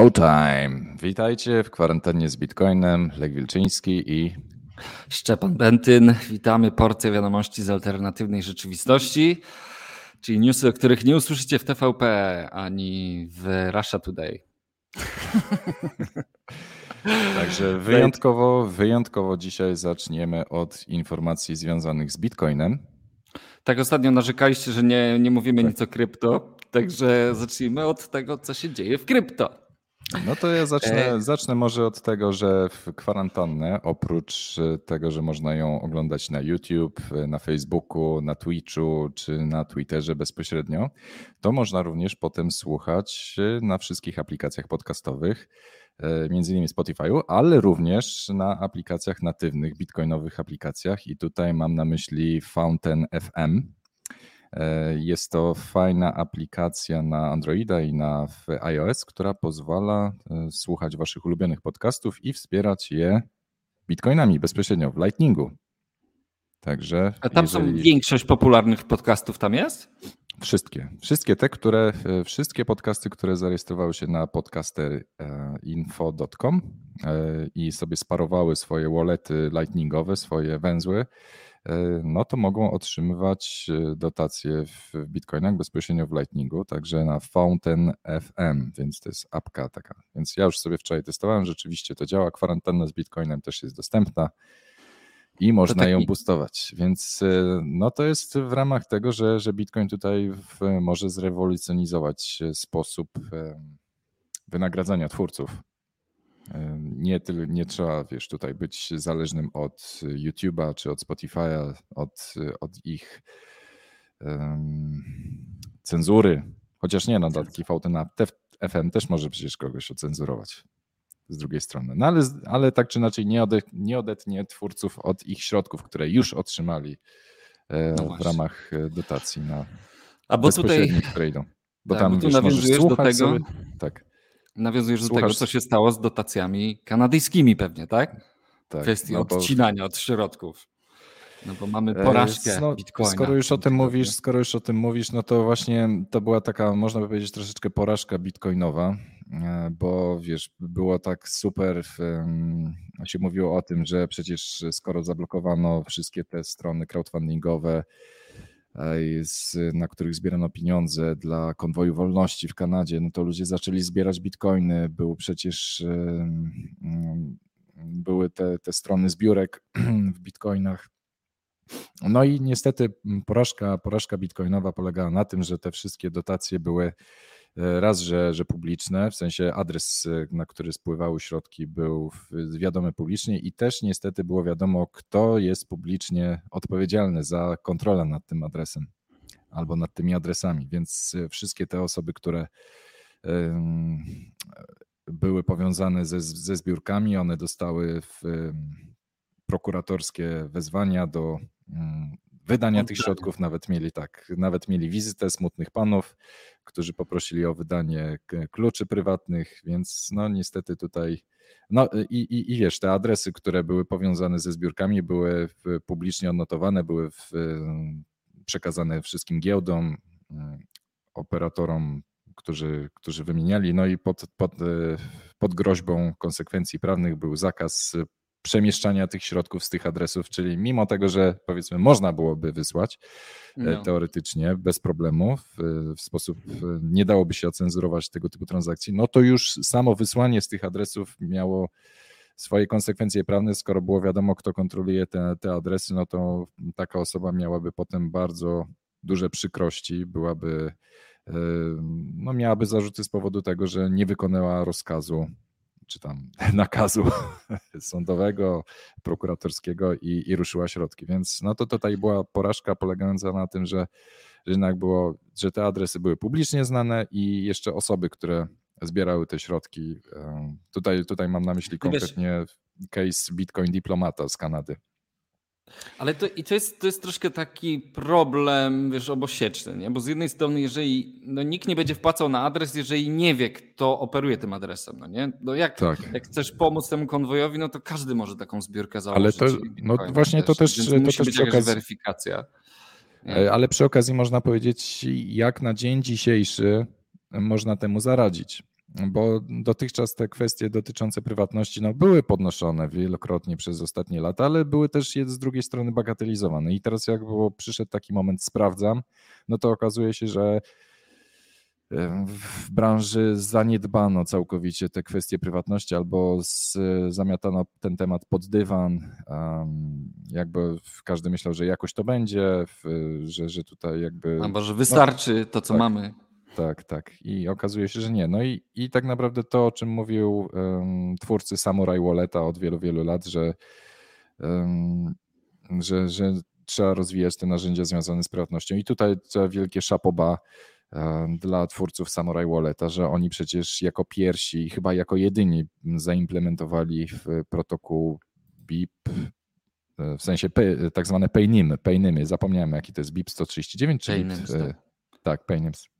Showtime. Witajcie w kwarantannie z Bitcoinem. Lek Wilczyński i Szczepan Bentyn. Witamy. Porcja wiadomości z alternatywnej rzeczywistości, czyli newsy, o których nie usłyszycie w TVP ani w Russia Today. Także wyjątkowo, wyjątkowo dzisiaj zaczniemy od informacji związanych z Bitcoinem. Tak ostatnio narzekaliście, że nie, nie mówimy nic o krypto, także zacznijmy od tego, co się dzieje w krypto. No to ja zacznę, zacznę może od tego, że w kwarantannę, oprócz tego, że można ją oglądać na YouTube, na Facebooku, na Twitchu czy na Twitterze bezpośrednio, to można również potem słuchać na wszystkich aplikacjach podcastowych, między innymi Spotify'u, ale również na aplikacjach natywnych, bitcoinowych aplikacjach. I tutaj mam na myśli Fountain FM, jest to fajna aplikacja na Androida i na iOS, która pozwala e, słuchać Waszych ulubionych podcastów i wspierać je bitcoinami bezpośrednio w Lightningu. Także. A tam jeżeli... są większość popularnych podcastów tam jest? Wszystkie. Wszystkie te, które, e, wszystkie podcasty, które zarejestrowały się na podcasterinfo.com i sobie sparowały swoje wallety lightningowe, swoje węzły E, no to mogą otrzymywać e, dotacje w bitcoinach bezpośrednio w Lightningu, także na Fountain FM, więc to jest apka taka. Więc ja już sobie wczoraj testowałem, rzeczywiście to działa. Kwarantanna z bitcoinem też jest dostępna i można ją boostować. Więc e, no to jest w ramach tego, że, że Bitcoin tutaj w, może zrewolucjonizować sposób wynagradzania twórców. Nie, nie trzeba, wiesz, tutaj być zależnym od YouTube'a czy od Spotify'a, od, od ich um, cenzury. Chociaż nie, no taki VT na FM też może przecież kogoś ocenzurować z drugiej strony. No ale, ale tak czy inaczej nie, ode, nie odetnie twórców od ich środków, które już otrzymali e, no w ramach dotacji na A bo tutaj, które idą. Bo tak, tam bo tu nawiązujesz do tego, sobie, tak. Nawiązujesz Słuchasz... do tego, co się stało z dotacjami kanadyjskimi pewnie, tak? tak Kwestii no bo... odcinania od środków. No bo mamy e, porażkę no, Bitcoina. Skoro już o tym mówisz, skoro już o tym mówisz, no to właśnie to była taka, można by powiedzieć, troszeczkę porażka bitcoinowa, e, bo wiesz, było tak super, się mówiło o tym, że przecież skoro zablokowano wszystkie te strony crowdfundingowe, na których zbierano pieniądze dla konwoju wolności w Kanadzie, no to ludzie zaczęli zbierać bitcoiny. Był przecież były te, te strony zbiórek w bitcoinach. No i niestety porażka, porażka bitcoinowa polegała na tym, że te wszystkie dotacje były E, raz, że, że publiczne, w sensie adres, e, na który spływały środki, był wiadomy publicznie i też niestety było wiadomo, kto jest publicznie odpowiedzialny za kontrolę nad tym adresem albo nad tymi adresami. Więc e, wszystkie te osoby, które były powiązane ze, ze zbiórkami, one dostały prokuratorskie wezwania do mm, wydania tych środków, nawet mieli tak, nawet mieli wizytę smutnych panów, którzy poprosili o wydanie kluczy prywatnych, więc no niestety tutaj. No i, i, i wiesz, te adresy, które były powiązane ze zbiórkami, były publicznie odnotowane, były w, przekazane wszystkim giełdom, operatorom, którzy, którzy wymieniali. No i pod, pod, pod groźbą konsekwencji prawnych był zakaz przemieszczania tych środków z tych adresów, czyli mimo tego, że powiedzmy można byłoby wysłać e, no. teoretycznie bez problemu, w, sposób nie dałoby się ocenzurować tego typu transakcji, no to już samo wysłanie z tych adresów miało swoje konsekwencje prawne, skoro było wiadomo, kto kontroluje te, te adresy, no to taka osoba miałaby potem bardzo duże przykrości, byłaby, e, no miałaby zarzuty z powodu tego, że nie wykonała rozkazu czy tam nakazu sądowego, prokuratorskiego i, i ruszyła środki. Więc no to tutaj była porażka polegająca na tym, że, że jednak było, że te adresy były publicznie znane i jeszcze osoby, które zbierały te środki. Tutaj, tutaj mam na myśli konkretnie case Bitcoin Diplomata z Kanady. Ale to, i to, jest, to jest troszkę taki problem, wiesz, obosieczny, nie? bo z jednej strony, jeżeli no, nikt nie będzie wpłacał na adres, jeżeli nie wie, kto operuje tym adresem, no nie? No jak, tak. jak chcesz pomóc temu konwojowi, no to każdy może taką zbiórkę założyć. Ale to, no właśnie to też, to musi też być okazji... weryfikacja. Nie? E, ale przy okazji można powiedzieć, jak na dzień dzisiejszy można temu zaradzić. Bo dotychczas te kwestie dotyczące prywatności no, były podnoszone wielokrotnie przez ostatnie lata, ale były też z drugiej strony bagatelizowane. I teraz jak było, przyszedł taki moment, sprawdzam, no to okazuje się, że w branży zaniedbano całkowicie te kwestie prywatności albo z, zamiatano ten temat pod dywan. Jakby każdy myślał, że jakoś to będzie, że, że tutaj jakby. Albo że wystarczy no, to, co tak, mamy. Tak, tak. I okazuje się, że nie. No i, i tak naprawdę to, o czym mówił um, twórcy Samurai Walleta od wielu, wielu lat, że, um, że, że trzeba rozwijać te narzędzia związane z prywatnością. I tutaj trzeba wielkie szapoba dla twórców Samurai Walleta, że oni przecież jako pierwsi, chyba jako jedyni zaimplementowali w protokół BIP, e, w sensie tak zwane paynymy, paynymy, zapomniałem jaki to jest BIP 139 czy BIP, tak, tak paynyms. E,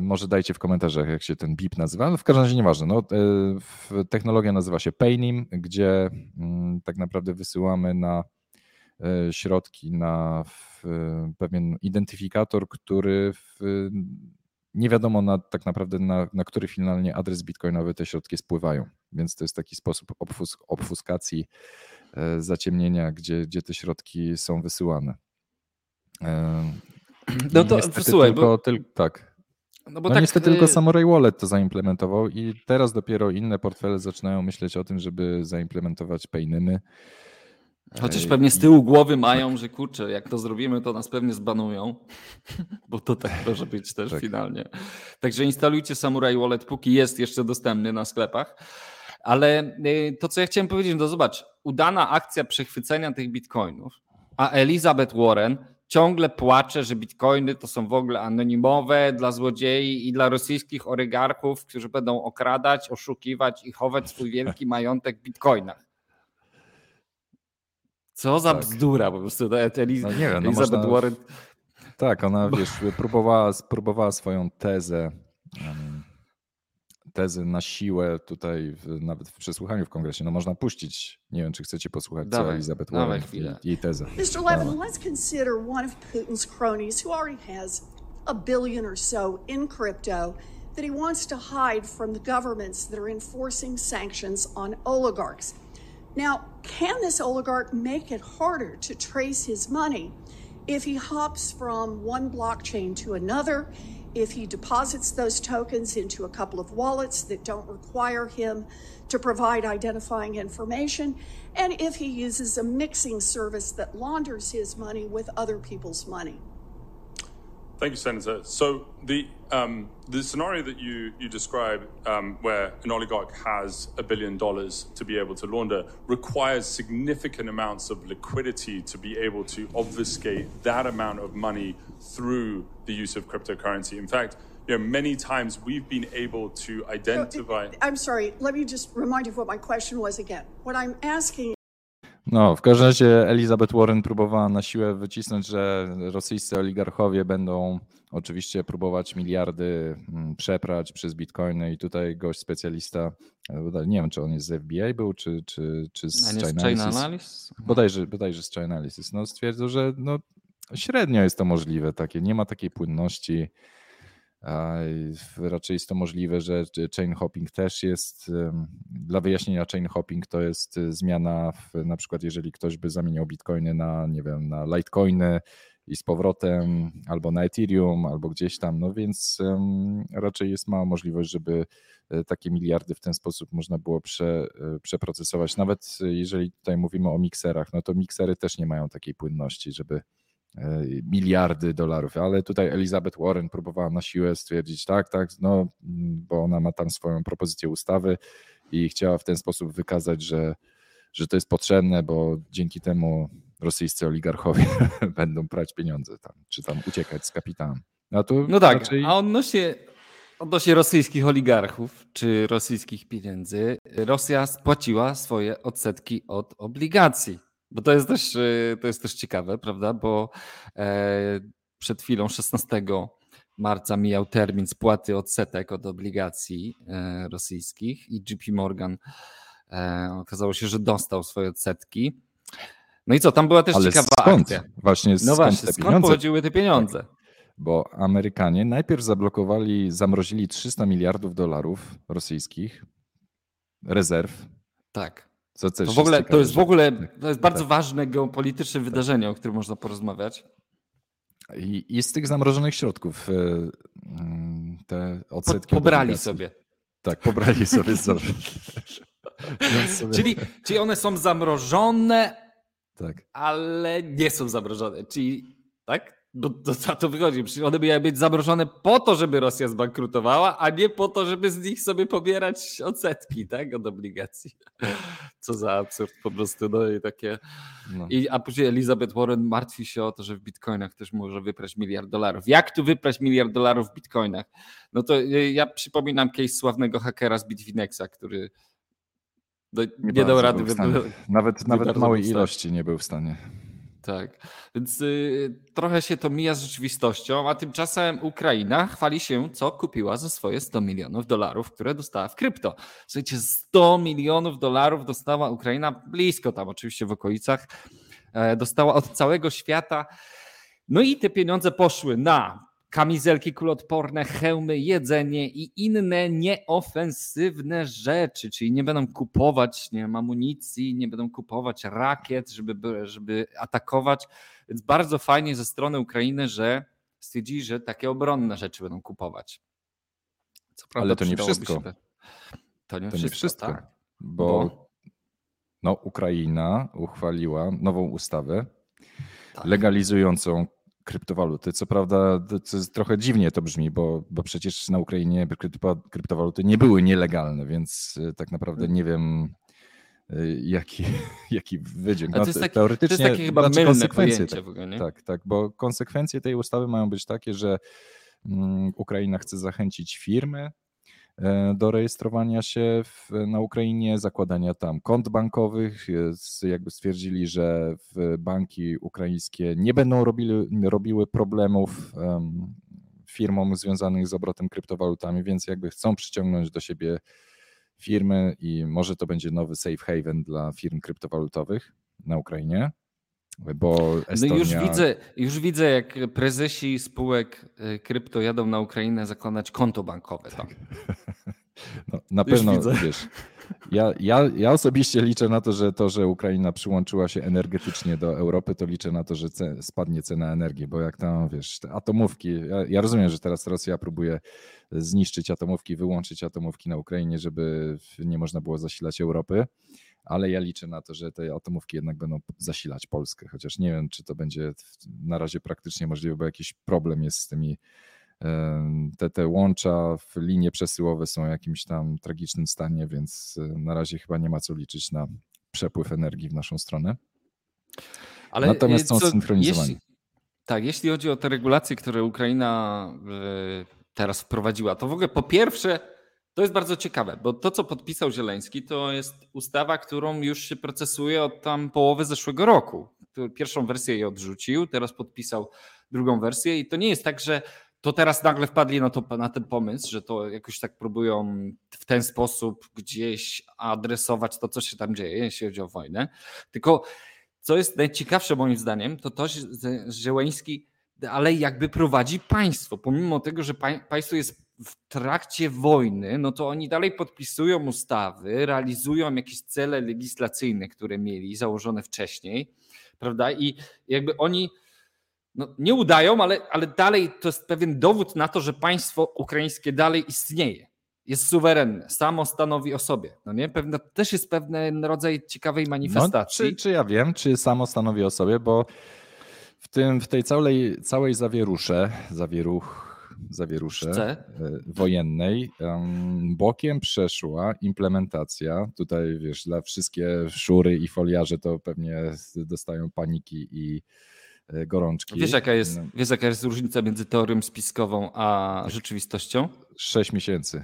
może dajcie w komentarzach, jak się ten BIP nazywa, ale w każdym razie nieważne. No, e, technologia nazywa się Paynim, gdzie mm, tak naprawdę wysyłamy na środki na pewien identyfikator, który w, nie wiadomo na, tak naprawdę na, na który finalnie adres bitcoinowy te środki spływają. Więc to jest taki sposób obfus, obfuskacji, e, zaciemnienia, gdzie, gdzie te środki są wysyłane. E, no to słuchaj, tylko, bo... Tyl, tak. No bo no tak, niestety tylko y- Samurai Wallet to zaimplementował i teraz dopiero inne portfele zaczynają myśleć o tym, żeby zaimplementować Paynymy. Chociaż pewnie z tyłu głowy mają, tak. że kurczę, jak to zrobimy, to nas pewnie zbanują, bo to tak może być też tak. finalnie. Także instalujcie Samurai Wallet, póki jest jeszcze dostępny na sklepach. Ale y, to, co ja chciałem powiedzieć, no zobacz, udana akcja przechwycenia tych bitcoinów, a Elizabeth Warren ciągle płacze, że bitcoiny to są w ogóle anonimowe dla złodziei i dla rosyjskich oligarchów, którzy będą okradać, oszukiwać i chować swój wielki majątek w bitcoinach. Co za tak. bzdura po prostu. Eliz no nie wiem, no Elizabeth można... Warren. Tak, ona wiesz, próbowała, próbowała swoją tezę, tezę na siłę tutaj, w, nawet w przesłuchaniu w kongresie. No można puścić, nie wiem, czy chcecie posłuchać, dawaj, co Elizabeth Warren, jej, jej tezę. Mr. Levin, let's consider one of Putin's cronies who already has a billion or so in crypto that he wants to hide from the governments that are enforcing sanctions on oligarchs. Now, can this oligarch make it harder to trace his money if he hops from one blockchain to another, if he deposits those tokens into a couple of wallets that don't require him to provide identifying information, and if he uses a mixing service that launders his money with other people's money? Thank you, Senator. So the um, the scenario that you you describe, um, where an oligarch has a billion dollars to be able to launder, requires significant amounts of liquidity to be able to obfuscate that amount of money through the use of cryptocurrency. In fact, you know, many times we've been able to identify. I'm sorry. Let me just remind you of what my question was again. What I'm asking No, w każdym razie Elizabeth Warren próbowała na siłę wycisnąć, że rosyjscy oligarchowie będą oczywiście próbować miliardy mm, przeprać przez bitcoiny i tutaj gość specjalista, nie wiem czy on jest z FBI był, czy, czy, czy z Chainalysis, bodajże, bodajże z Chainalysis, no stwierdził, że no, średnio jest to możliwe, takie, nie ma takiej płynności, Raczej jest to możliwe, że chain hopping też jest. Dla wyjaśnienia, chain hopping to jest y, zmiana, w, na przykład jeżeli ktoś by zamieniał bitcoiny na, nie wiem, na litecoiny i z powrotem, albo na Ethereum, albo gdzieś tam, no więc raczej jest mała możliwość, żeby y, takie miliardy w ten sposób można było prze, y, przeprocesować. Nawet jeżeli tutaj mówimy o mikserach, no to miksery też nie mają takiej płynności, żeby E, miliardy dolarów, ale tutaj Elizabeth Warren próbowała na siłę stwierdzić tak, tak, no, bo ona ma tam swoją propozycję ustawy i chciała w ten sposób wykazać, że, że to jest potrzebne, bo dzięki temu rosyjscy oligarchowie będą prać pieniądze tam, czy tam uciekać z kapitałem. No, no tak, raczej... a odnośnie, odnośnie rosyjskich oligarchów czy rosyjskich pieniędzy, Rosja spłaciła swoje odsetki od obligacji. Bo to jest też, y, to jest też ciekawe, prawda? Bo e, przed chwilą, 16 marca, mijał termin spłaty odsetek od obligacji e, rosyjskich i JP Morgan e, okazało się, że dostał swoje odsetki. No i co, tam była też Ale ciekawa skąd? akcja. Właśnie no skąd właśnie, skąd pochodziły te pieniądze? bo Amerykanie najpierw zablokowali, zamrozili 300 miliardów dolarów rosyjskich rezerw. Tak. Co to, w ogóle, to jest w ogóle to jest bardzo tak. ważne geopolityczne tak. wydarzenie, o którym można porozmawiać. I, I, z tych zamrożonych środków e, mm, te odsetki. Po, pobrali sobie. Tak, pobrali sobie. sobie. czyli, czyli one są zamrożone, tak. ale nie są zamrożone. Czyli tak? No to za to wychodzi. Przecież one miały być zamrożone po to, żeby Rosja zbankrutowała, a nie po to, żeby z nich sobie pobierać odsetki, tak? Od obligacji. Co za absurd po prostu. No i takie. No. I, a później Elizabeth Warren martwi się o to, że w bitcoinach też może wyprać miliard dolarów. Jak tu wyprać miliard dolarów w bitcoinach? No to ja przypominam case sławnego hakera z Bitfinexa, który no, nie, nie dał rady. Nawet, nawet małej ilości nie był w stanie. Tak, więc y, trochę się to mija z rzeczywistością, a tymczasem Ukraina chwali się, co kupiła za swoje 100 milionów dolarów, które dostała w krypto. Słuchajcie, 100 milionów dolarów dostała Ukraina, blisko tam oczywiście w okolicach, e, dostała od całego świata. No i te pieniądze poszły na kamizelki kulotporne, hełmy, jedzenie i inne nieofensywne rzeczy, czyli nie będą kupować nie wiem, amunicji, nie będą kupować rakiet, żeby, żeby atakować. Więc bardzo fajnie ze strony Ukrainy, że stwierdzili, że takie obronne rzeczy będą kupować. Co prawda, Ale to nie wszystko. Się... To nie to wszystko, nie wszystko tak. bo, bo no, Ukraina uchwaliła nową ustawę tak. legalizującą kryptowaluty. Co prawda to trochę dziwnie to brzmi, bo, bo przecież na Ukrainie kryptowaluty nie były nielegalne, więc e, tak naprawdę nie wiem e, jaki, jaki wydźwięk. No, to jest, taki, teoretycznie, to jest takie chyba znaczy konsekwencje, tak, w ogóle, nie? Tak, tak, bo konsekwencje tej ustawy mają być takie, że mm, Ukraina chce zachęcić firmy do rejestrowania się w, na Ukrainie, zakładania tam kont bankowych. Jakby stwierdzili, że banki ukraińskie nie będą robili, robiły problemów um, firmom związanych z obrotem kryptowalutami, więc jakby chcą przyciągnąć do siebie firmy i może to będzie nowy safe haven dla firm kryptowalutowych na Ukrainie. Bo Estonia... No już widzę, już widzę, jak prezesi spółek y, krypto jadą na Ukrainę zakładać konto bankowe. Tak. No, na już pewno, widzę. wiesz, ja, ja, ja osobiście liczę na to, że to, że Ukraina przyłączyła się energetycznie do Europy, to liczę na to, że ce, spadnie cena energii, bo jak tam, wiesz, te atomówki, ja, ja rozumiem, że teraz Rosja próbuje zniszczyć atomówki, wyłączyć atomówki na Ukrainie, żeby nie można było zasilać Europy, ale ja liczę na to, że te atomówki jednak będą zasilać Polskę, chociaż nie wiem, czy to będzie na razie praktycznie możliwe, bo jakiś problem jest z tymi te, te łącza w linie przesyłowe są w jakimś tam tragicznym stanie, więc na razie chyba nie ma co liczyć na przepływ energii w naszą stronę. Ale Natomiast e, są co, synchronizowani. Jeśli, tak, jeśli chodzi o te regulacje, które Ukraina e, teraz wprowadziła, to w ogóle po pierwsze to jest bardzo ciekawe, bo to, co podpisał Zieleński, to jest ustawa, którą już się procesuje od tam połowy zeszłego roku. Pierwszą wersję jej odrzucił, teraz podpisał drugą wersję i to nie jest tak, że to teraz nagle wpadli na, to, na ten pomysł, że to jakoś tak próbują w ten sposób gdzieś adresować to, co się tam dzieje, jeśli chodzi o wojnę. Tylko co jest najciekawsze moim zdaniem, to to, że Zieleński ale jakby prowadzi państwo. Pomimo tego, że państwo jest w trakcie wojny, no to oni dalej podpisują ustawy, realizują jakieś cele legislacyjne, które mieli założone wcześniej, prawda? I jakby oni no, nie udają, ale, ale dalej to jest pewien dowód na to, że państwo ukraińskie dalej istnieje. Jest suwerenne, samo stanowi o sobie. No nie? Pewne, też jest pewien rodzaj ciekawej manifestacji. No, czy, czy ja wiem, czy samo stanowi o sobie, bo w, tym, w tej całej, całej zawierusze, zawieruch, zawierusze Chce. wojennej bokiem przeszła implementacja. Tutaj wiesz, dla wszystkie szury i foliarze to pewnie dostają paniki i E, gorączki. Wiesz jaka, jest, no. wiesz, jaka jest różnica między teorią spiskową a rzeczywistością? Sześć miesięcy.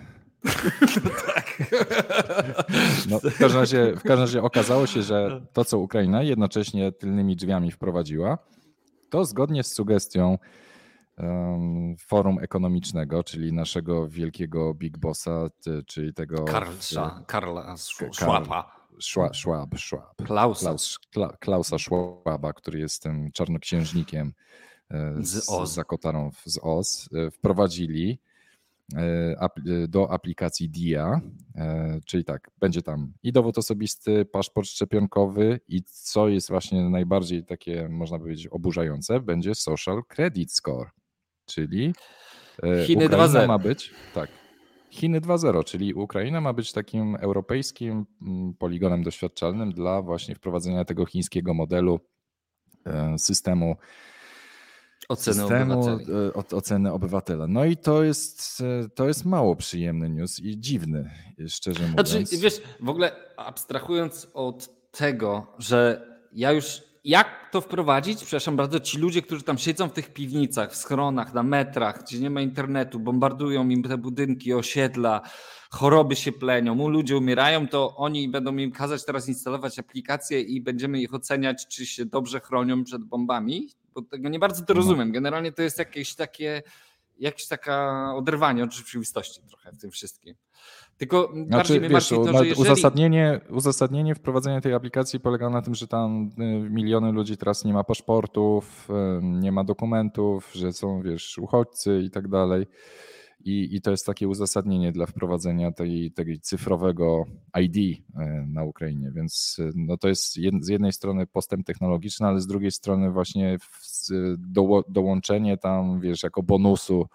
tak. No, w, każdym razie, w każdym razie okazało się, że to, co Ukraina jednocześnie tylnymi drzwiami wprowadziła, to zgodnie z sugestią Forum Ekonomicznego, czyli naszego wielkiego big bossa, czyli tego... Karlsa, Karla Schwaba. Schwab, Schwab, Klausa. Klaus, Klausa Schwaba, który jest tym czarnoksiężnikiem z, z Zakotarą z OS wprowadzili do aplikacji DIA, czyli tak, będzie tam i dowód osobisty, paszport szczepionkowy i co jest właśnie najbardziej takie, można powiedzieć, oburzające, będzie social credit score, czyli Chiny 2.0 ma być, tak, Chiny 2.0, czyli Ukraina ma być takim europejskim mm, poligonem doświadczalnym dla właśnie wprowadzenia tego chińskiego modelu e, systemu oceny systemu obywateli. E, oceny obywatela. No i to jest, e, to jest mało przyjemny news i dziwny, szczerze mówiąc. Znaczy, wiesz, w ogóle abstrahując od tego, że ja już jak to wprowadzić? Przepraszam bardzo, ci ludzie, którzy tam siedzą w tych piwnicach, w schronach, na metrach, gdzie nie ma internetu, bombardują im te budynki, osiedla, choroby się plenią, ludzie umierają, to oni będą im kazać teraz instalować aplikacje i będziemy ich oceniać, czy się dobrze chronią przed bombami? Bo tego nie bardzo to no. rozumiem. Generalnie to jest jakieś takie, jakieś taka oderwanie od rzeczywistości trochę w tym wszystkim. Tylko znaczy, wiesz, to, że jeżeli... uzasadnienie, uzasadnienie wprowadzenia tej aplikacji polega na tym, że tam y, miliony ludzi teraz nie ma paszportów, y, nie ma dokumentów, że są wiesz, uchodźcy i tak dalej. I, I to jest takie uzasadnienie dla wprowadzenia tej, tej cyfrowego ID y, na Ukrainie. Więc no to jest jed, z jednej strony postęp technologiczny, ale z drugiej strony właśnie w, do, dołączenie tam, wiesz, jako bonusu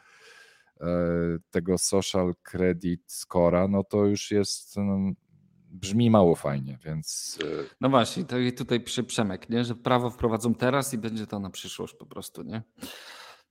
tego social credit scora, no to już jest no, brzmi mało fajnie, więc. E, no właśnie, to i tutaj przy Przemek, nie? że prawo wprowadzą teraz i będzie to na przyszłość po prostu, nie?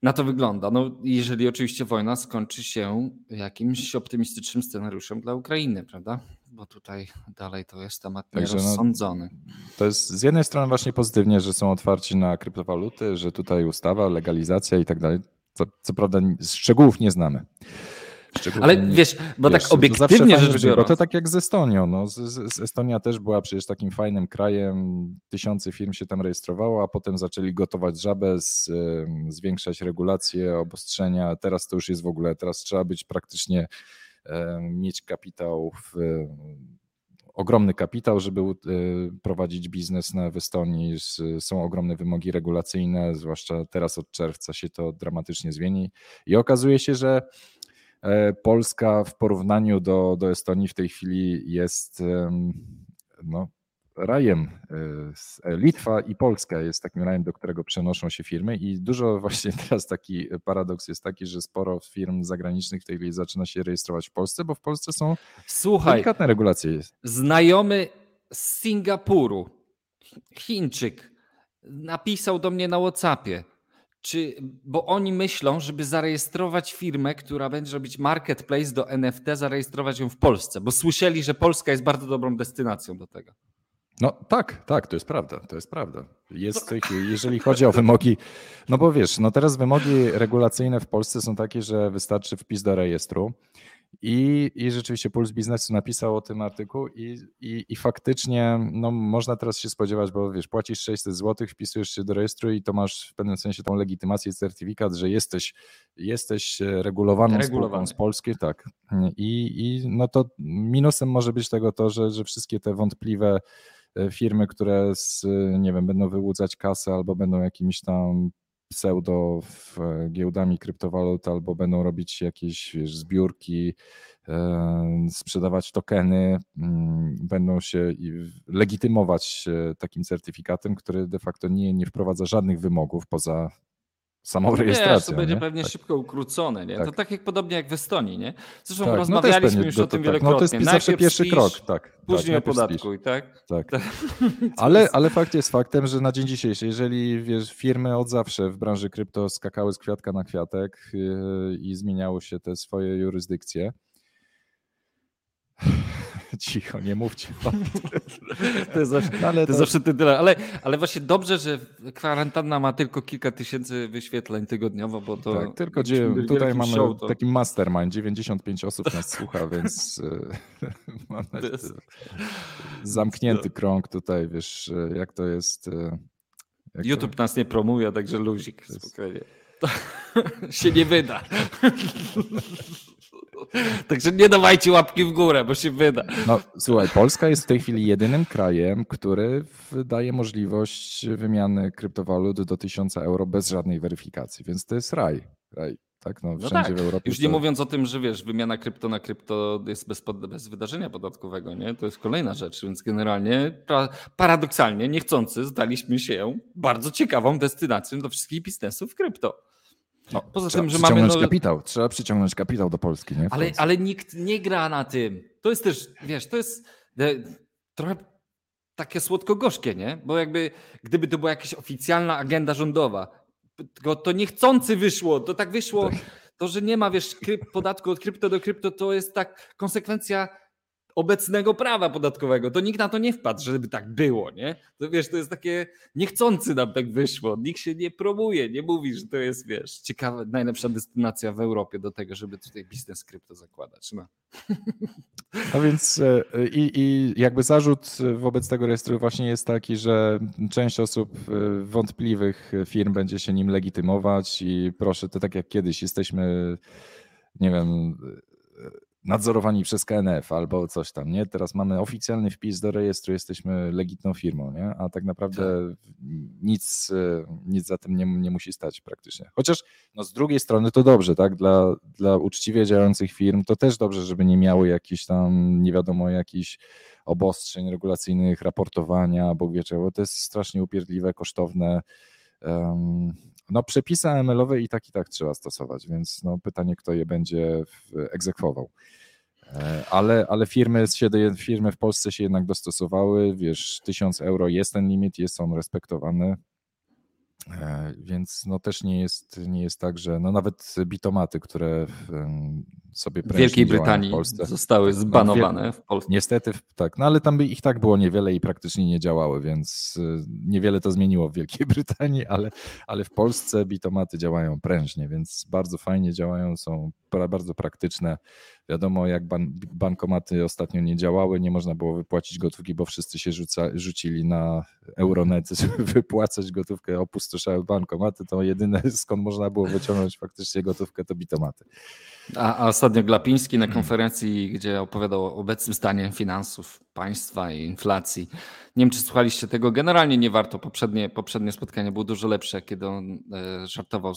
Na to wygląda. No, jeżeli oczywiście wojna skończy się jakimś optymistycznym scenariuszem dla Ukrainy, prawda? Bo tutaj dalej to jest temat nierozsądzony. No, to jest z jednej strony właśnie pozytywnie, że są otwarci na kryptowaluty, że tutaj ustawa, legalizacja i tak dalej. Co, co prawda szczegółów nie znamy. Szczegółów Ale nie, wiesz, bo wiesz, tak obiektywnie rzecz biorąc. Bo to tak jak z Estonią. No, z, z Estonia też była przecież takim fajnym krajem. Tysiące firm się tam rejestrowało, a potem zaczęli gotować żabę, z, zwiększać regulacje, obostrzenia. Teraz to już jest w ogóle, teraz trzeba być praktycznie mieć kapitał w ogromny kapitał, żeby e, prowadzić biznes na, w Estonii. Są ogromne wymogi regulacyjne, zwłaszcza teraz od czerwca się to dramatycznie zmieni. I okazuje się, że e, Polska w porównaniu do, do Estonii w tej chwili jest no, rajem. E, e, Litwa i Polska jest takim rajem, do którego przenoszą się firmy i dużo właśnie teraz taki paradoks jest taki, że sporo firm zagranicznych w tej chwili zaczyna się rejestrować w Polsce, bo w Polsce są Słuchaj, delikatne regulacje. Znajomy z Singapuru, Chińczyk, napisał do mnie na Whatsappie, czy, bo oni myślą, żeby zarejestrować firmę, która będzie robić marketplace do NFT, zarejestrować ją w Polsce, bo słyszeli, że Polska jest bardzo dobrą destynacją do tego. No tak, tak, to jest prawda, to jest prawda. Jest, jeżeli chodzi o wymogi, no bo wiesz, no teraz wymogi regulacyjne w Polsce są takie, że wystarczy wpis do rejestru i, i rzeczywiście Puls Biznesu napisał o tym artykuł i, i, i faktycznie no, można teraz się spodziewać, bo wiesz, płacisz 600 zł, wpisujesz się do rejestru i to masz w pewnym sensie tą legitymację, certyfikat, że jesteś, jesteś regulowaną spółką z Polski, tak. I, I no to minusem może być tego to, że, że wszystkie te wątpliwe E, firmy, które z, nie wiem, będą wyłudzać kasę albo będą jakimiś tam pseudo giełdami kryptowalut albo będą robić jakieś wiesz, zbiórki, sprzedawać tokeny, mm, będą się legitymować takim certyfikatem, który de facto nie, nie wprowadza żadnych wymogów poza samą no rejestracją. Wiesz, to będzie nie? pewnie tak. szybko ukrócone. Nie? Tak. To tak jak podobnie jak w Estonii. Nie? Zresztą tak, no rozmawialiśmy no już o tym wielokrotnie. No to jest zawsze pierwszy spisz, krok. Tak, później tak, podatkuj, tak? Tak. ale, ale fakt jest faktem, że na dzień dzisiejszy, jeżeli wiesz, firmy od zawsze w branży krypto skakały z kwiatka na kwiatek yy, i zmieniały się te swoje jurysdykcje, Cicho, nie mówcie. to jest zawsze, ale to, to zawsze tyle. Ale, ale właśnie dobrze, że kwarantanna ma tylko kilka tysięcy wyświetleń tygodniowo, bo to. Tak, tylko gdzie, tutaj mamy show, to... taki mastermind, 95 osób nas słucha, więc e, mamy zamknięty krąg tutaj, wiesz, e, jak to jest. E, jak YouTube to... nas nie promuje, także luzik, spokojnie. To się nie wyda. Także nie dawajcie łapki w górę, bo się wyda. No słuchaj, Polska jest w tej chwili jedynym krajem, który daje możliwość wymiany kryptowalut do 1000 euro bez żadnej weryfikacji, więc to jest raj. raj. Tak, no, wszędzie no tak. w Europie. Już nie to... mówiąc o tym, że wiesz, wymiana krypto na krypto jest bez, bez wydarzenia podatkowego, nie? To jest kolejna rzecz, więc generalnie paradoksalnie, niechcący, zdaliśmy się bardzo ciekawą destynacją do wszystkich biznesów krypto. No, Poza tym, że mamy. No... kapitał, trzeba przyciągnąć kapitał do Polski, nie? Ale, ale nikt nie gra na tym. To jest też, wiesz, to jest e, trochę takie słodko-gorzkie, nie? Bo jakby, gdyby to była jakaś oficjalna agenda rządowa, to, to niechcący wyszło, to tak wyszło. Tak. To, że nie ma, wiesz, podatku od krypto do krypto, to jest tak konsekwencja obecnego prawa podatkowego. To nikt na to nie wpadł, żeby tak było, nie? To wiesz, to jest takie niechcący nam tak wyszło. Nikt się nie promuje, nie mówi, że to jest, wiesz, ciekawa, najlepsza destynacja w Europie do tego, żeby tutaj biznes krypto zakładać. No. A więc e, i, i jakby zarzut wobec tego rejestru właśnie jest taki, że część osób e, wątpliwych firm będzie się nim legitymować i proszę, to tak jak kiedyś jesteśmy, nie wiem, nadzorowani przez KNF albo coś tam, nie? Teraz mamy oficjalny wpis do rejestru, jesteśmy legitną firmą, nie? A tak naprawdę tak. nic, nic za tym nie, nie musi stać praktycznie. Chociaż no z drugiej strony to dobrze, tak? Dla, dla uczciwie działających firm to też dobrze, żeby nie miały jakichś tam, nie wiadomo, jakichś obostrzeń regulacyjnych, raportowania, bo wiecie, bo to jest strasznie upierdliwe, kosztowne. Um, no przepisy AML-owe i tak i tak trzeba stosować, więc no pytanie, kto je będzie egzekwował. E, ale, ale firmy, się, firmy w Polsce się jednak dostosowały, wiesz, 1000 euro jest ten limit, jest on respektowany, więc no też nie jest, nie jest tak, że no nawet bitomaty, które sobie w Wielkiej Brytanii w Polsce, zostały no, zbanowane w Polsce. Niestety tak, no ale tam by ich tak było niewiele i praktycznie nie działały, więc y, niewiele to zmieniło w Wielkiej Brytanii, ale, ale w Polsce bitomaty działają prężnie, więc bardzo fajnie działają, są bardzo praktyczne. Wiadomo, jak ban bankomaty ostatnio nie działały, nie można było wypłacić gotówki, bo wszyscy się rzuca, rzucili na Euronet, żeby wypłacać gotówkę, opustoszały bankomaty, to jedyne skąd można było wyciągnąć faktycznie gotówkę to bitomaty. A, a ostatnio Glapiński na konferencji, gdzie opowiadał o obecnym stanie finansów państwa i inflacji. Nie wiem, czy słuchaliście tego. Generalnie nie warto. Poprzednie, poprzednie spotkanie było dużo lepsze, kiedy on e, żartował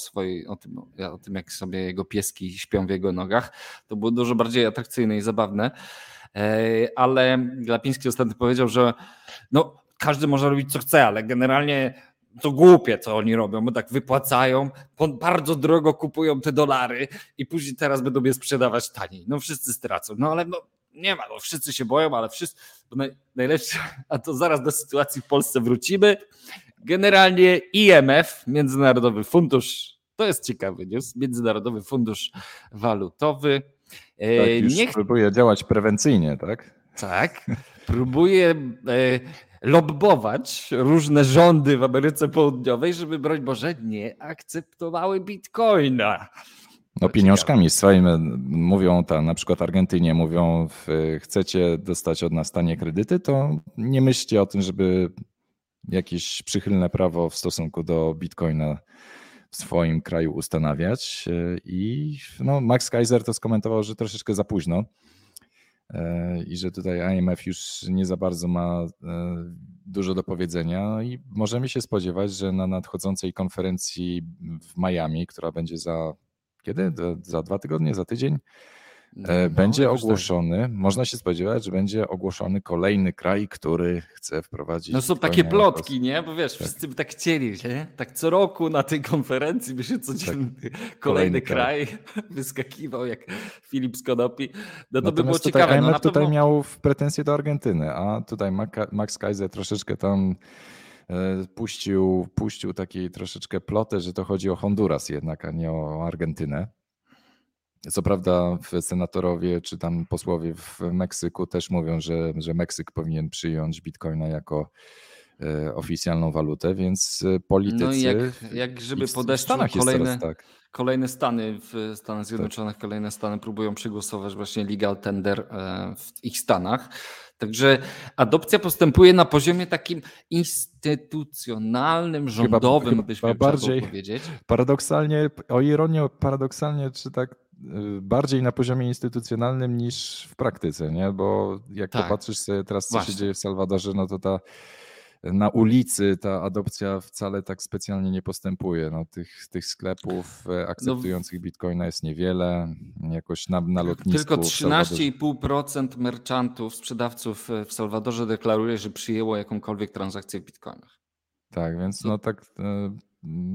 o, tym, o tym, jak sobie jego pieski śpią w jego nogach. To było dużo bardziej atrakcyjne i zabawne. E, ale Glapiński ostatnio powiedział, że no, każdy może robić co chce, ale generalnie to głupie, co oni robią, bo tak wypłacają, bardzo drogo kupują te dolary i później teraz będą je sprzedawać taniej. No wszyscy stracą. No ale no, nie ma, no wszyscy się boją, ale wszyscy, naj, najlepsze, a to zaraz do sytuacji w Polsce wrócimy. Generalnie IMF, Międzynarodowy Fundusz, to jest ciekawy news, Międzynarodowy Fundusz Walutowy. E, tak, już Niech... próbuje działać prewencyjnie, tak? Tak, próbuje e, lobbować różne rządy w Ameryce Południowej, żeby broń Boże nie akceptowały bitcoina. No pieniążkami swoimi mówią tam, na przykład Argentynie mówią, chcecie dostać od nas tanie kredyty, to nie myślcie o tym, żeby jakieś przychylne prawo w stosunku do bitcoina w swoim kraju ustanawiać. I no, Max Kaiser to skomentował, że troszeczkę za późno i że tutaj IMF już nie za bardzo ma e, dużo do powiedzenia i możemy się spodziewać, że na nadchodzącej konferencji w Miami, która będzie za kiedy? Za dwa tygodnie, za tydzień? No, e, no, będzie tak. ogłoszony, można się spodziewać, że będzie ogłoszony kolejny kraj, który chce wprowadzić. No są takie plotki, nie? Bo wiesz, tak. wszyscy by tak chcieli, nie? Tak co roku na tej konferencji by się codziennie tak. kolejny, kolejny kraj, kraj wyskakiwał jak Filip Skonopi. No to Natomiast by było tutaj ciekawe. IMF no, tutaj pewno... miał pretensje do Argentyny, a tutaj Max Kaiser troszeczkę tam E, puścił, puścił takiej troszeczkę plotę, że to chodzi o Honduras jednak, a nie o Argentynę. Co prawda senatorowie czy tam posłowie w Meksyku też mówią, że, że Meksyk powinien przyjąć bitcoina jako e, oficjalną walutę, więc politycy... No i jak, jak żeby podeszły kolejne, tak. kolejne Stany w Stanach Zjednoczonych, tak. kolejne Stany próbują przegłosować właśnie legal tender e, w ich Stanach, Także adopcja postępuje na poziomie takim instytucjonalnym, rządowym, chyba, byśmy bardziej powiedzieć. Paradoksalnie, o ironię, paradoksalnie, czy tak bardziej na poziomie instytucjonalnym niż w praktyce, nie? Bo jak tak. popatrzysz sobie teraz, co Właśnie. się dzieje w Salwadorze, no to ta na ulicy ta adopcja wcale tak specjalnie nie postępuje. No, tych, tych sklepów e, no akceptujących no, bitcoina jest niewiele. Jakoś na, na lotnisku. Tylko 13,5% merchantów, sprzedawców w Salwadorze deklaruje, że przyjęło jakąkolwiek transakcję w bitcoinach. Tak, więc no tak, e,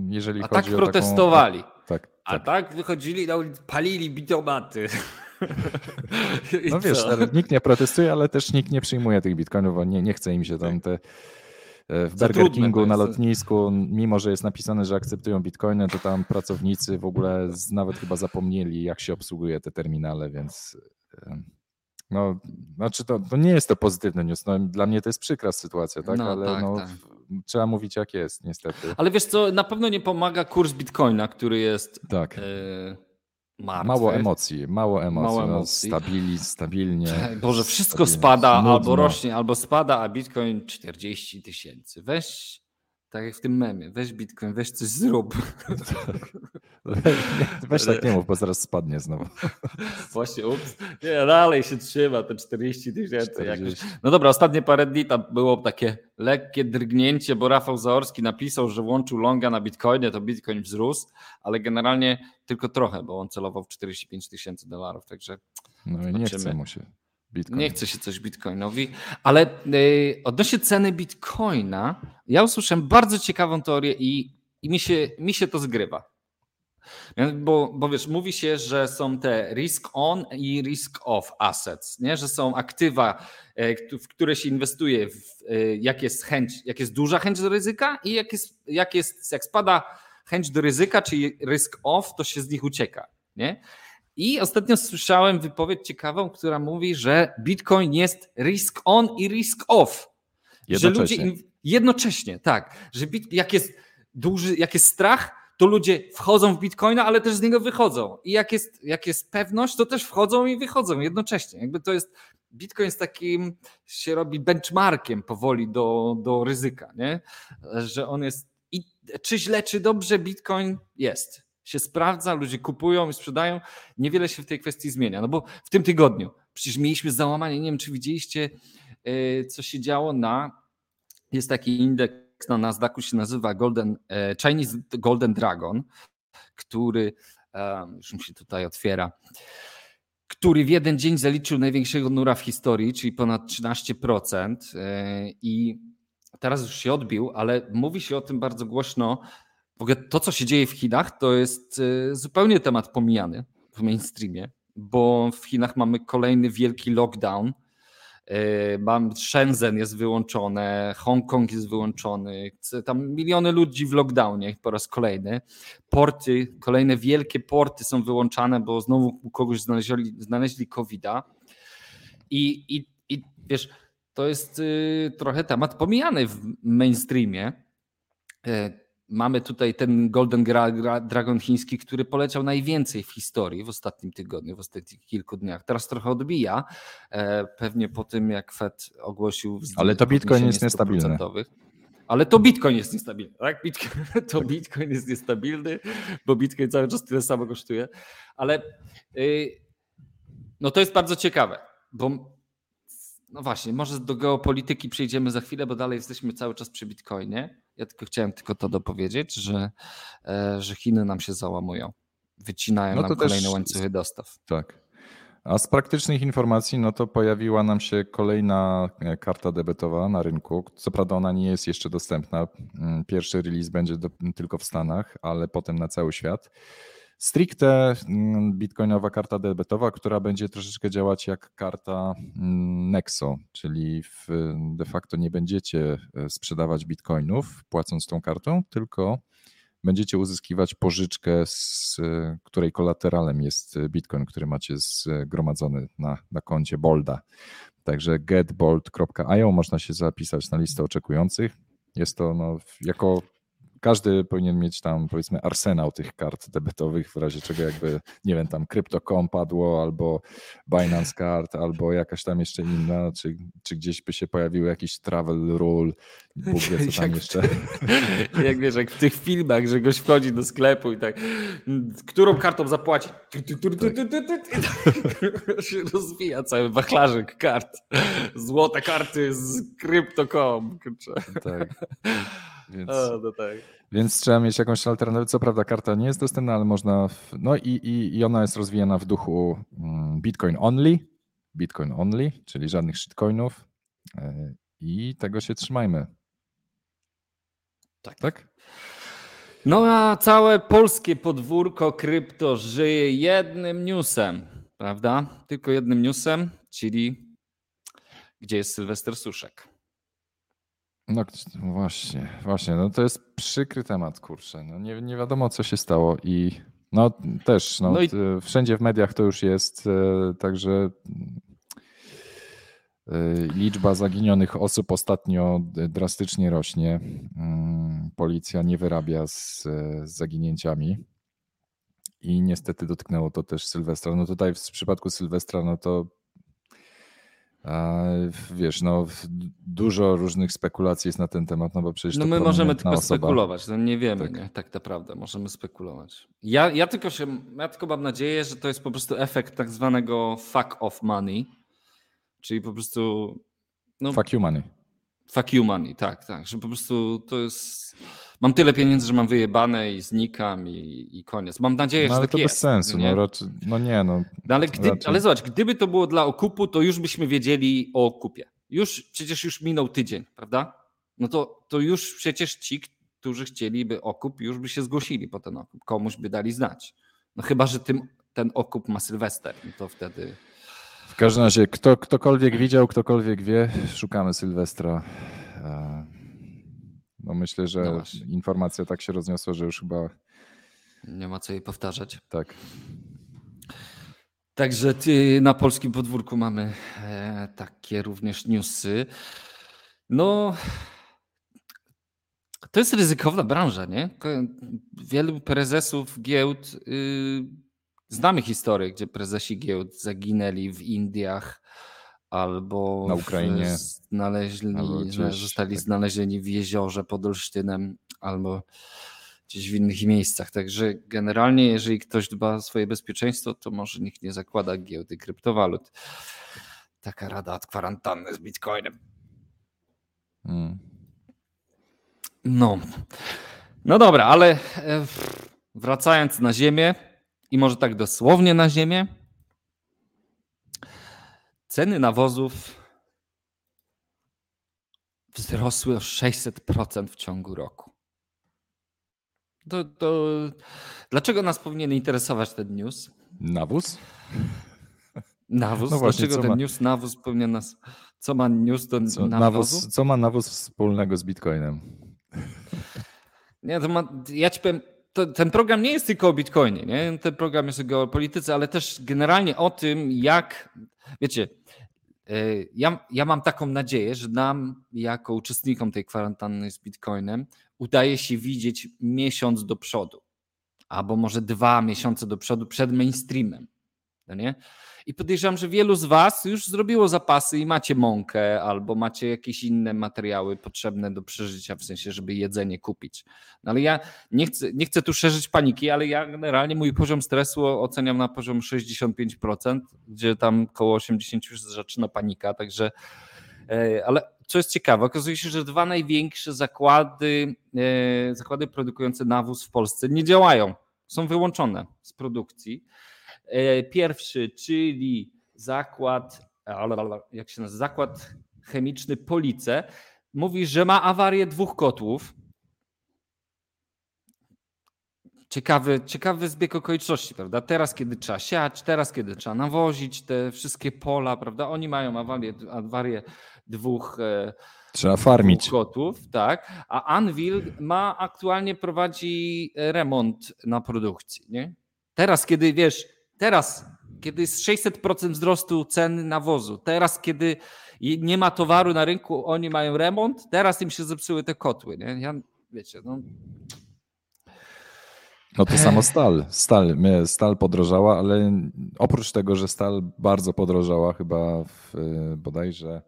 jeżeli A chodzi tak o protestowali. Taką, tak, A tak. tak wychodzili na ulicę, palili bitomaty. No wiesz, nikt nie protestuje, ale też nikt nie przyjmuje tych bitcoinów, bo nie, nie chce im się tam te E, w Burger Kingu na lotnisku, mimo że jest napisane, że akceptują bitcoiny, to tam pracownicy w ogóle nawet chyba zapomnieli, jak się obsługuje te terminale, więc e, no, znaczy to, to nie jest to pozytywny news. No, dla mnie to jest przykra sytuacja, tak? No, ale tak, no, tak. trzeba mówić jak jest, niestety. Ale wiesz co, na pewno nie pomaga kurs bitcoina, który jest. Tak. E, Martwy. Mało emocji, mało emocji. Mało no, emocji. No, stabili, stabilnie. Boże, wszystko stabilnie. spada, albo rośnie, albo spada, a Bitcoin 40 tysięcy. Weź tak jak w tym memie, weź Bitcoin, weź coś zrób. weź tak nie mów, bo zaraz spadnie znowu. Właśnie, ups. Nie, dalej się trzyma te 40 tysięcy. No dobra, ostatnie parę dni tam było takie lekkie drgnięcie, bo Rafał Zaorski napisał, że łączył longa na Bitcoinie, to Bitcoin wzrósł, ale generalnie tylko trochę, bo on celował w 45 tysięcy dolarów, także No i nie chce mu się. Bitcoin. Nie chce się coś Bitcoinowi, ale yy, odnośnie ceny Bitcoina, ja usłyszałem bardzo ciekawą teorię i, i mi, się, mi się to zgrywa. Bo, bo wiesz, mówi się, że są te risk on i risk off assets, nie? że są aktywa, e, w które się inwestuje, w, e, jak jest chęć, jak jest duża chęć do ryzyka i jak jest, jak jest, jak spada chęć do ryzyka, czyli risk off, to się z nich ucieka. Nie? I ostatnio słyszałem wypowiedź ciekawą, która mówi, że Bitcoin jest risk on i risk off. Jednocześnie. Że ludzie jednocześnie, tak. Że bit, jak jest duży, jak jest strach, to ludzie wchodzą w Bitcoina, ale też z niego wychodzą. I jak jest, jak jest pewność, to też wchodzą i wychodzą jednocześnie. Jakby to jest, Bitcoin jest takim, się robi benchmarkiem powoli do, do ryzyka, nie? Że on jest, i czy źle, czy dobrze Bitcoin jest się sprawdza, ludzie kupują i sprzedają. Niewiele się w tej kwestii zmienia. No bo w tym tygodniu przecież mieliśmy załamanie. Nie wiem, czy widzieliście, e, co się działo na. Jest taki indeks na Nasdaqu, się nazywa Golden, e, Chinese Golden Dragon, który już mi się tutaj otwiera który w jeden dzień zaliczył największego nura w historii, czyli ponad 13%. E, I teraz już się odbił, ale mówi się o tym bardzo głośno w ogóle to, co się dzieje w Chinach, to jest zupełnie temat pomijany w mainstreamie, bo w Chinach mamy kolejny wielki lockdown. Y, mam Shenzhen jest wyłączone, Hongkong jest wyłączony, tam miliony ludzi w lockdownie po raz kolejny. Porty, kolejne wielkie porty są wyłączane, bo znowu u kogoś znaleźli, znaleźli COVID-a. I, i, I wiesz, to jest y, trochę temat pomijany w mainstreamie Mamy tutaj ten Golden Dragon chiński, który poleciał najwięcej w historii w ostatnim tygodniu, w ostatnich kilku dniach. Teraz trochę odbija, e, pewnie po tym jak Fed ogłosił. Ale to Bitcoin jest niestabilny. Ale to Bitcoin jest niestabilny, tak? Bitcoin, to Bitcoin jest niestabilny, bo Bitcoin cały czas tyle samo kosztuje. Ale yy, no to jest bardzo ciekawe, bo no właśnie, może do geopolityki przejdziemy za chwilę, bo dalej jesteśmy cały czas przy Bitcoinie. Ja tylko chciałem tylko to dopowiedzieć, że, e, że Chiny nam się załamują. Wycinają no nam kolejne też, łańcuchy dostaw. Tak. A z praktycznych informacji, no to pojawiła nam się kolejna e, karta debetowa na rynku. Co prawda ona nie jest jeszcze dostępna. Mm, pierwszy release będzie do, tylko w Stanach, ale potem na cały świat stricte mm, bitcoinowa karta debetowa, która będzie troszeczkę działać jak karta mm, Nexo, czyli w, de facto nie będziecie e, sprzedawać bitcoinów płacąc tą kartą, tylko będziecie uzyskiwać pożyczkę, z której kolateralem jest bitcoin, który macie zgromadzony na, na koncie Bolda. Także getbold.io można się zapisać na listę oczekujących. Jest to no, jako każdy powinien mieć tam powiedzmy arsenał tych kart debetowych, w razie czego jakby, nie wiem, tam Crypto.com padło, albo Binance Card, albo jakaś tam jeszcze inna, czy, czy gdzieś by się pojawił jakiś travel rule, Bóg wie co tam Jak- jeszcze. Jak wiesz, jak w tych filmach, że goś wchodzi do sklepu i tak, którą kartą zapłaci? Tak się rozwija cały wachlarzyk kart. Złote karty z Crypto.com. Tak. Więc, O, no tak. więc trzeba mieć jakąś alternatywę. Co prawda karta nie jest dostępna, ale można. W, no i, i, i ona jest rozwijana w duchu mm, Bitcoin only. Bitcoin only, czyli żadnych shitcoinów. e, I tego się trzymajmy. Tak. Tak? No a całe polskie podwórko krypto żyje jednym newsem, prawda? Tylko jednym newsem, czyli gdzie jest Sylwester Suszek. No właśnie, właśnie. No to jest przykry temat, kurczę. No nie, nie wiadomo, co się stało i no też, no, No i- wszędzie w mediach to już jest, e, także e, liczba zaginionych osób ostatnio drastycznie rośnie. Mm, Policja nie wyrabia z, e, z zaginięciami. I niestety dotknęło to też Sylwestra. No tutaj w przypadku Sylwestra, no to wiesz, no dużo różnych spekulacji jest na ten temat, no bo przecież No to my możemy tylko osoba. spekulować, no nie wiemy, Tak. nie? tak naprawdę, możemy spekulować. Ja, ja, tylko się, ja tylko mam nadzieję, że to jest po prostu efekt tak zwanego fuck off money, czyli po prostu no, Fuck you money. fuck you money, tak, tak, że po prostu to jest, mam tyle pieniędzy, że mam wyjebane i znikam i, i koniec. Mam nadzieję, No że ale tak to jest. bez sensu, nie? no raczej, no nie, no No ale, gdy, raczej- ale zobacz, gdyby to było dla okupu, to już byśmy wiedzieli o okupie. Już przecież już minął tydzień, prawda? No to, to już przecież ci, którzy chcieliby okup, już by się zgłosili po ten okup. Komuś by dali znać. No chyba, że tym, ten okup ma Sylwester, no to wtedy. w każdym razie kto, ktokolwiek widział, ktokolwiek wie, szukamy Sylwestra. No myślę, że No informacja tak się rozniosła, że już chyba Nie ma co jej powtarzać. tak. Także ty, na polskim podwórku mamy e, takie również newsy. No, to jest ryzykowna branża, nie? Wielu prezesów giełd, y, znamy historię, gdzie prezesi giełd zaginęli w Indiach albo Na Ukrainie. znaleźli, Albo gdzieś, zostali tak. znalezieni w jeziorze pod Olsztynem albo gdzieś w innych miejscach. Także generalnie, jeżeli ktoś dba o swoje bezpieczeństwo, to może nikt nie zakłada giełdy kryptowalut. Taka rada od kwarantanny z Bitcoinem. Mm. No. No dobra, ale e, wracając na ziemię i może tak dosłownie na ziemię. Ceny nawozów wzrosły o 600% w ciągu roku. To, to, dlaczego nas powinien interesować ten news? Nawóz? Nawóz? No właśnie, dlaczego ten ma- news nawóz powinien nas. Co ma news do Co, nawozu? nawóz, co ma nawóz wspólnego z Bitcoinem? Nie, to ma, ja ci powiem, to, ten program nie jest tylko o Bitcoinie, nie? Ten program jest o geopolityce, ale też generalnie o tym, jak, wiecie, y, ja, ja mam taką nadzieję, że nam, jako uczestnikom tej kwarantanny z Bitcoinem, udaje się widzieć miesiąc do przodu, albo może dwa miesiące do przodu przed mainstreamem. No nie? I podejrzewam, że wielu z Was już zrobiło zapasy i macie mąkę, albo macie jakieś inne materiały potrzebne do przeżycia, w sensie, żeby jedzenie kupić. No ale ja nie chcę, nie chcę tu szerzyć paniki, ale ja generalnie mój poziom stresu oceniam na poziom 65%, gdzie tam koło 80% już zaczyna panika, także e, ale co jest ciekawe, okazuje się, że dwa największe zakłady, e, zakłady produkujące nawóz w Polsce nie działają, są wyłączone z produkcji. E, Pierwszy, czyli zakład, alalala, jak się nazywa, zakład chemiczny Police, mówi, że ma awarię dwóch kotłów. Ciekawy, ciekawy zbieg okoliczności, prawda? Teraz, kiedy trzeba siać, teraz, kiedy trzeba nawozić te wszystkie pola, prawda? Oni mają awarię, awarię dwóch, e, Trzeba farmić. dwóch kotłów, tak? A Anvil ma aktualnie prowadzi remont na produkcji, nie? Teraz, kiedy wiesz, teraz, kiedy jest 600% wzrostu ceny nawozu, teraz, kiedy nie ma towaru na rynku, oni mają remont, teraz im się zepsuły te kotły, nie? Ja, wiecie, no. No to samo stal. Stal, stal podrożała, ale oprócz tego, że stal bardzo podrożała, chyba w, bodajże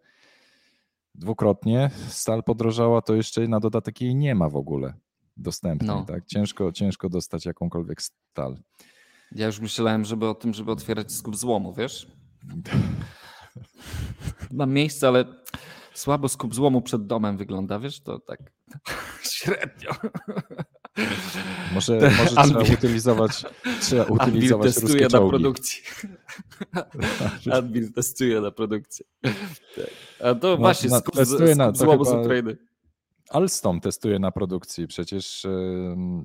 dwukrotnie stal podrożała, to jeszcze na dodatek jej nie ma w ogóle dostępnej. No. Tak? Ciężko, ciężko dostać jakąkolwiek stal. Ja już myślałem, żeby o tym, żeby otwierać skup złomu, wiesz? Mam miejsce, ale słabo skup złomu przed domem wygląda, wiesz? To tak średnio. Może, może trzeba utylizować, trzeba utylizować Adbil testuje na produkcji. Adbil testuje na produkcji. Tak. A to no, właśnie skup, skup na, złomu z Ukrainy. Alstom testuje na produkcji. Przecież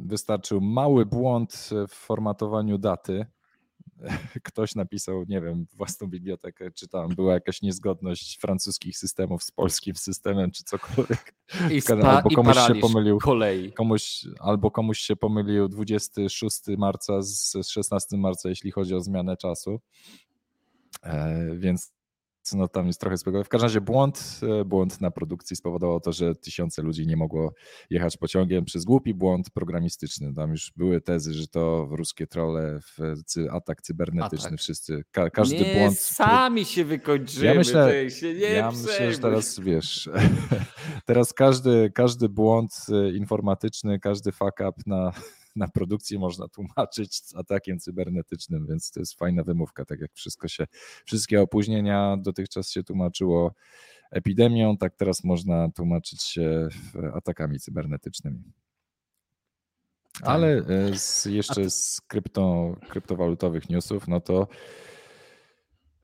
wystarczył mały błąd w formatowaniu daty. Ktoś napisał, nie wiem, własną bibliotekę, czy tam była jakaś niezgodność francuskich systemów z polskim systemem, czy cokolwiek. I spa, albo komuś się pomylił kolei. Komuś, albo komuś się pomylił 26 marca z 16 marca, jeśli chodzi o zmianę czasu. E, więc no tam jest trochę spoko. W każdym razie błąd, e, błąd na produkcji spowodował to, że tysiące ludzi nie mogło jechać pociągiem przez głupi błąd programistyczny. Tam już były tezy, że to ruskie trole, atak cybernetyczny, atak. wszyscy, ka każdy nie, błąd. sami się wykończymy. Ja myślę, się ja myślę że teraz wiesz, teraz każdy, każdy błąd e, informatyczny, każdy fuck up na na produkcji można tłumaczyć atakiem cybernetycznym, więc to jest fajna wymówka, tak jak wszystko się, wszystkie opóźnienia dotychczas się tłumaczyło epidemią, tak teraz można tłumaczyć się atakami cybernetycznymi. Tak. Ale e, z, jeszcze z krypto, kryptowalutowych newsów, no to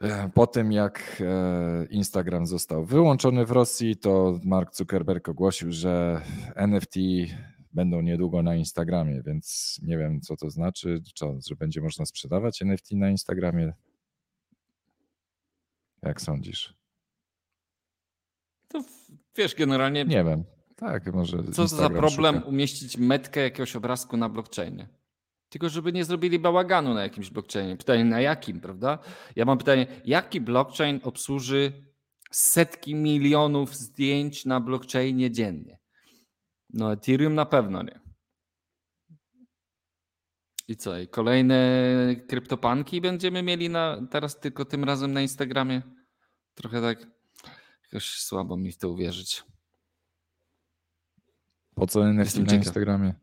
e, po tym jak e, Instagram został wyłączony w Rosji, to Mark Zuckerberg ogłosił, że NFT będą niedługo na Instagramie, więc nie wiem, co to znaczy, że będzie można sprzedawać NFT na Instagramie. Jak sądzisz? To wiesz, generalnie. Nie wiem. Tak, może. Co to za problem szuka. umieścić metkę jakiegoś obrazku na blockchainie? Tylko, żeby nie zrobili bałaganu na jakimś blockchainie. Pytanie, na jakim, prawda? Ja mam pytanie, jaki blockchain obsłuży setki milionów zdjęć na blockchainie dziennie? No, Ethereum na pewno nie. I co? I kolejne kryptopanki będziemy mieli na, teraz tylko tym razem na Instagramie? Trochę tak jakoś słabo mi w to uwierzyć. Po co NFT na Instagramie?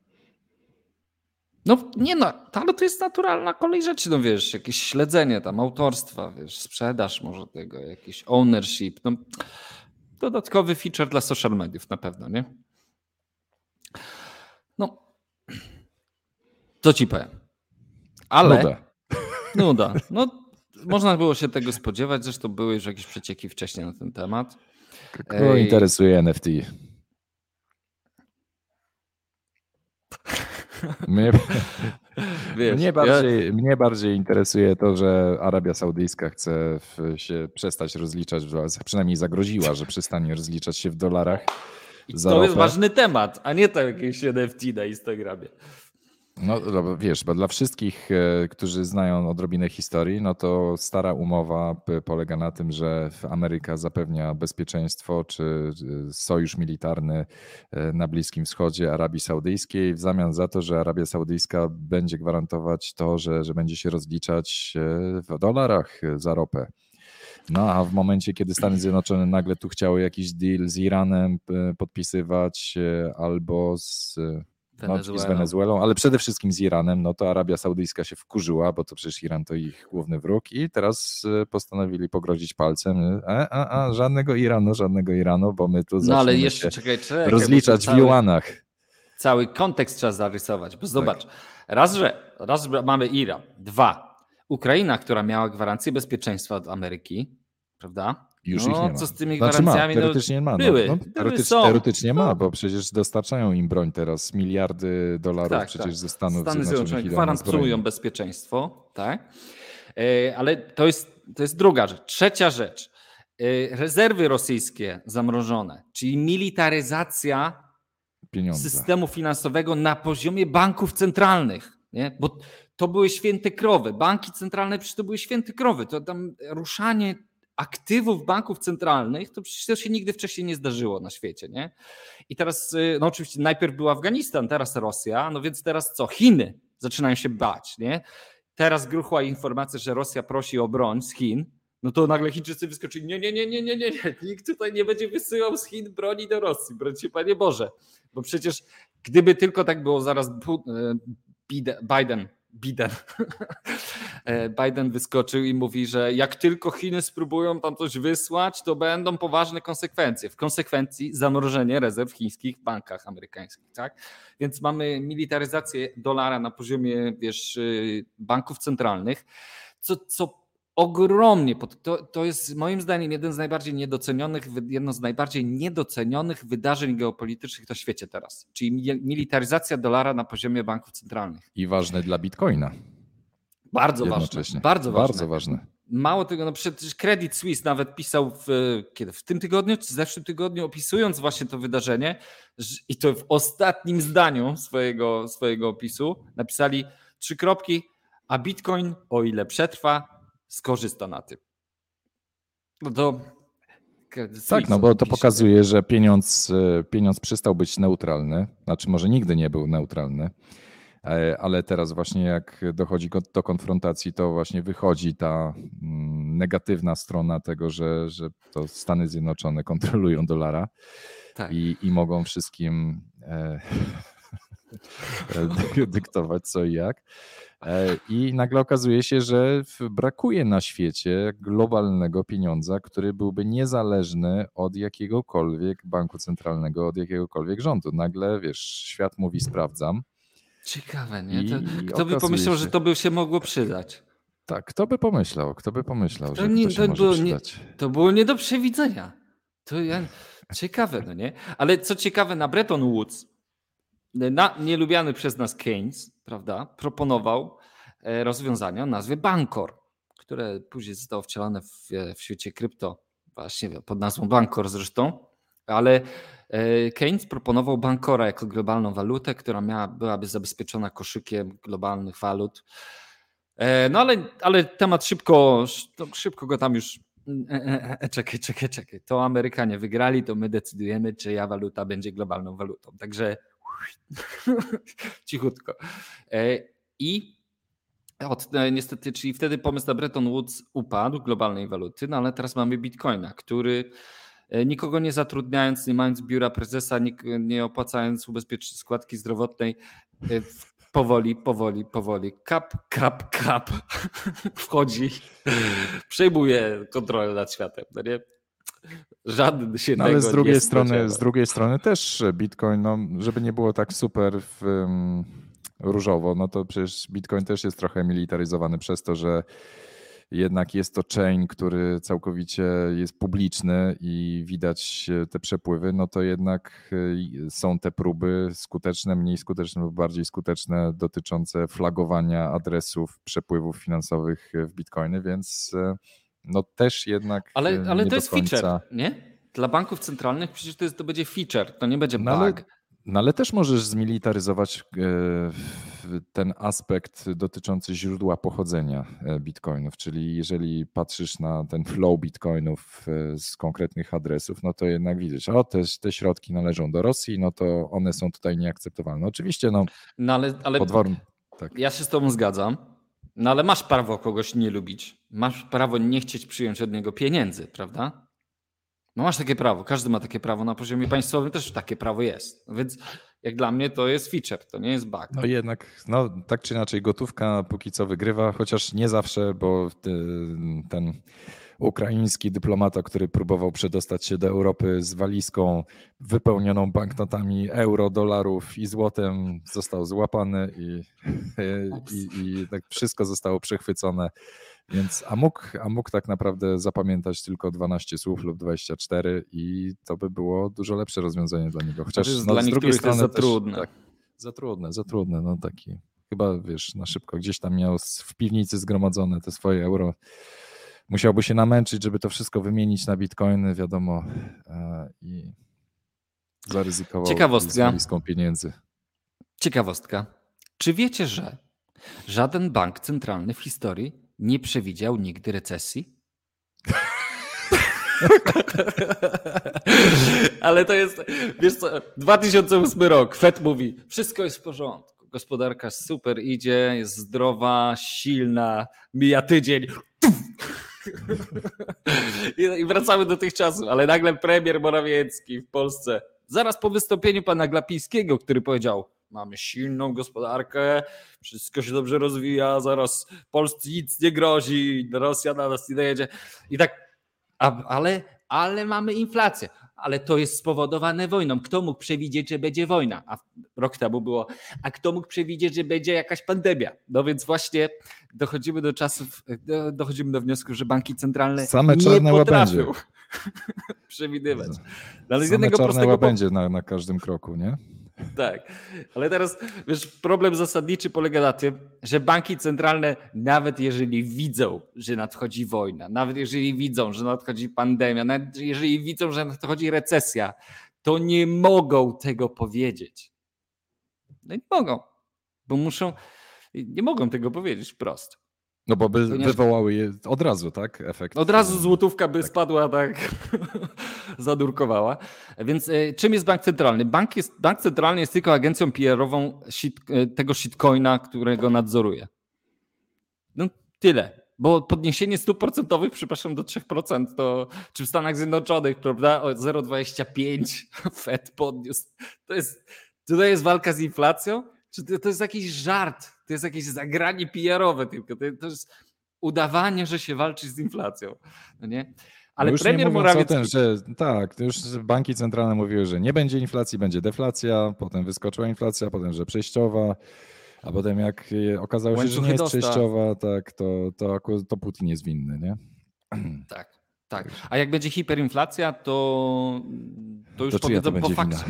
No nie no, ale to jest naturalna kolej rzeczy, no wiesz, jakieś śledzenie tam, autorstwa, wiesz, sprzedaż może tego, jakiś ownership, no dodatkowy feature dla social mediów na pewno, nie? Co ci powiem. Ale. Nuda. Nuda. No, można było się tego spodziewać, zresztą były już jakieś przecieki wcześniej na ten temat. Kogo Ej... interesuje NFT? Mnie, Wiesz, mnie, bardziej, ja... mnie bardziej interesuje to, że Arabia Saudyjska chce się przestać rozliczać, przynajmniej zagroziła, że przestanie rozliczać się w dolarach i to jest ważny temat, a nie to jakieś NFT na Instagramie. No wiesz, bo dla wszystkich, e, którzy znają odrobinę historii, no to stara umowa polega na tym, że Ameryka zapewnia bezpieczeństwo czy e, sojusz militarny e, na Bliskim Wschodzie Arabii Saudyjskiej w zamian za to, że Arabia Saudyjska będzie gwarantować to, że, że będzie się rozliczać w dolarach za ropę. No a w momencie, kiedy Stany Zjednoczone nagle tu chciały jakiś deal z Iranem podpisywać albo z, no, z Wenezuelą, ale przede wszystkim z Iranem, no to Arabia Saudyjska się wkurzyła, bo to przecież Iran to ich główny wróg i teraz e, postanowili pogrozić palcem. A, a, a żadnego Iranu, żadnego Iranu, bo my tu no, ale jeszcze, czekaj, czekaj, rozliczać w juanach. Cały kontekst trzeba zarysować, bo zobacz, tak. raz, że raz mamy Iran, dwa, Ukraina, która miała gwarancję bezpieczeństwa od Ameryki, prawda? Już no, ich nie ma. Co z tymi znaczy gwarancjami? Ma, teoretycznie no, ma. Były. No, teoretycznie, teoretycznie ma, bo przecież dostarczają im broń teraz. Miliardy dolarów tak, przecież tak. ze Stanów Stany Zjednoczonych gwarantują bezpieczeństwo, tak? E, ale to jest, to jest druga rzecz. Trzecia rzecz. E, rezerwy rosyjskie zamrożone, czyli militaryzacja Pieniądze. systemu finansowego na poziomie banków centralnych. Nie? Bo to były święte krowy. Banki centralne przecież to były święte krowy. To tam ruszanie aktywów banków centralnych, to przecież to się nigdy wcześniej nie zdarzyło na świecie. Nie? I teraz, y, no oczywiście najpierw był Afganistan, teraz Rosja, no więc teraz co? Chiny zaczynają się bać. Nie? Teraz gruchła informacja, że Rosja prosi o broń z Chin, no to nagle Chińczycy wyskoczyli, nie, nie, nie, nie, nie, nie, nie, nikt tutaj nie będzie wysyłał z Chin broni do Rosji, brońcie Panie Boże, bo przecież gdyby tylko tak było, zaraz e, Biden, Biden, e, Biden wyskoczył i mówi, że jak tylko Chiny spróbują tam coś wysłać, to będą poważne konsekwencje. W konsekwencji zamrożenie rezerw chińskich w bankach amerykańskich. Tak? Więc mamy militaryzację dolara na poziomie wiesz, y, banków centralnych, co, co ogromnie, to, to jest moim zdaniem jeden z najbardziej niedocenionych, jedno z najbardziej niedocenionych wydarzeń geopolitycznych na świecie teraz, czyli militaryzacja dolara na poziomie banków centralnych. I ważne dla Bitcoina. Bardzo ważne. Bardzo ważne. Bardzo ważne. Mało tego, no przecież Credit Suisse nawet pisał w, kiedy, w tym tygodniu, czy w zeszłym tygodniu, opisując właśnie to wydarzenie, i to w ostatnim zdaniu swojego, swojego opisu, napisali trzy kropki, a Bitcoin, o ile przetrwa, skorzysta na tym. No to. Tak, no bo to pokazuje, że pieniądz, e, pieniądz przestał być neutralny. Znaczy, może nigdy nie był neutralny, e, ale teraz, właśnie jak dochodzi do konfrontacji, to właśnie wychodzi ta mm, negatywna strona tego, że, że to Stany Zjednoczone kontrolują dolara tak. i, i mogą wszystkim e, dyktować co i jak. E, I nagle okazuje się, że brakuje na świecie globalnego pieniądza, który byłby niezależny od jakiegokolwiek banku centralnego, od jakiegokolwiek rządu. Nagle, wiesz, świat mówi sprawdzam. Ciekawe, nie? To, kto by pomyślał, się... że to by się mogło przydać? Tak, kto by pomyślał, kto by pomyślał, to że nie, to się to może było przydać. Nie, to było nie do przewidzenia. To ja, ciekawe, no nie? Ale co ciekawe, na Bretton Woods na, nielubiany przez nas Keynes, prawda, proponował e, rozwiązania o nazwie Bankor, które później zostało wcielone w, w świecie krypto, właśnie pod nazwą Bankor zresztą, ale e, Keynes proponował Bankora jako globalną walutę, która miała, byłaby zabezpieczona koszykiem globalnych walut. E, no ale, ale temat szybko, szybko go tam już. E, czekaj, czekaj, czekaj. To Amerykanie wygrali, to my decydujemy, czyja waluta będzie globalną walutą. Także Cichutko. E, I od, e, niestety, czyli wtedy pomysł na Bretton Woods upadł, globalnej waluty, no ale teraz mamy Bitcoina, który e, nikogo nie zatrudniając, nie mając biura prezesa, nie opłacając ubezpieczenia składki zdrowotnej, powoli, powoli, powoli, kap, kap, kap wchodzi, przejmuje kontrolę nad światem. No nie? Żaden się no, ale z drugiej strony, z drugiej strony też Bitcoin, no, żeby nie było tak super w, um, różowo, no to przecież Bitcoin też jest trochę militaryzowany przez to, że jednak jest to chain, który całkowicie jest publiczny i widać te przepływy, no to jednak y, są te próby skuteczne, mniej skuteczne lub bardziej skuteczne dotyczące flagowania adresów przepływów finansowych w bitcoiny, więc y, no też jednak. Ale, e, ale to jest końca... feature, nie? Dla banków centralnych przecież to, jest, to będzie feature, to nie będzie bug. No ale, no ale też możesz zmilitaryzować e, ten aspekt dotyczący źródła pochodzenia e, bitcoinów, czyli jeżeli patrzysz na ten flow bitcoinów z konkretnych adresów, no to jednak widzisz, o te, te środki należą do Rosji, no to one są tutaj nieakceptowalne. Oczywiście, no, no ale, ale tak. ja się z tobą zgadzam, no ale masz prawo kogoś nie lubić. Masz prawo nie chcieć przyjąć od niego pieniędzy, prawda? No masz takie prawo, każdy ma takie prawo na poziomie państwowym, też takie prawo jest. Więc jak dla mnie to jest feature, to nie jest bug. No jednak, no tak czy inaczej, gotówka póki co wygrywa, chociaż nie zawsze, bo ten ukraiński dyplomata, który próbował przedostać się do Europy z walizką wypełnioną banknotami euro, dolarów i złotem, został złapany i, i, i tak wszystko zostało przechwycone. Więc a mógł, a mógł tak naprawdę zapamiętać tylko 12 słów lub 24 i to by było dużo lepsze rozwiązanie dla niego. Chociaż no, dla z drugiej strony za też, trudne. Tak, za trudne, za trudne, no taki. Chyba wiesz, na szybko gdzieś tam miał w piwnicy zgromadzone te swoje euro musiałby się namęczyć, żeby to wszystko wymienić na bitcoiny, wiadomo, e, i zaryzykował Ciekawostka. z pieniędzy. Ciekawostka. Czy wiecie, że żaden bank centralny w historii nie przewidział nigdy recesji? Ale to jest, wiesz co, 2008 rok, Fed mówi, wszystko jest w porządku, gospodarka super idzie, jest zdrowa, silna, mija tydzień, I wracamy do tych czasów, ale nagle premier Morawiecki w Polsce, zaraz po wystąpieniu pana Glapińskiego, który powiedział, mamy silną gospodarkę, wszystko się dobrze rozwija, zaraz Polsce nic nie grozi, Rosja na nas nie dojedzie. I tak, a, ale, ale mamy inflację. Ale to jest spowodowane wojną. Kto mógł przewidzieć, że będzie wojna? A rok temu było, a kto mógł przewidzieć, że będzie jakaś pandemia? No więc właśnie dochodzimy do czasów, dochodzimy do wniosku, że banki centralne Same czarne nie potrafią przewidywać. No, ale z jednego czarne prostego... łabędzie na, na każdym kroku, nie? Tak, ale teraz wiesz, problem zasadniczy polega na tym, że banki centralne, nawet jeżeli widzą, że nadchodzi wojna, nawet jeżeli widzą, że nadchodzi pandemia, nawet jeżeli widzą, że nadchodzi recesja, to nie mogą tego powiedzieć. No nie mogą, bo muszą, nie mogą tego powiedzieć wprost. No bo by Ponieważ... wywołały je od razu, tak? Efekt. Od razu złotówka by tak. spadła, tak zadurkowała. Więc e, czym jest bank centralny? Bank, jest, bank centralny jest tylko agencją PR-ową shit, e, tego shitcoina, którego nadzoruje. No tyle. Bo podniesienie stóp procentowych, przepraszam, do 3%, to czy w Stanach Zjednoczonych, prawda, o 0,25 Fed podniósł. To jest, to jest walka z inflacją? To, to jest jakiś żart? To jest jakieś zagranie PR-owe tylko. To, to jest udawanie, że się walczy z inflacją. No nie? Ale no premier Morawiecki... Tym, że tak, już banki centralne mówiły, że nie będzie inflacji, będzie deflacja, potem wyskoczyła inflacja, potem, że przejściowa, a potem jak okazało się, że nie jest przejściowa, tak, to, to, to Putin jest winny, nie? Tak, tak. A jak będzie hiperinflacja, to, to już to powiedzą po fakcie.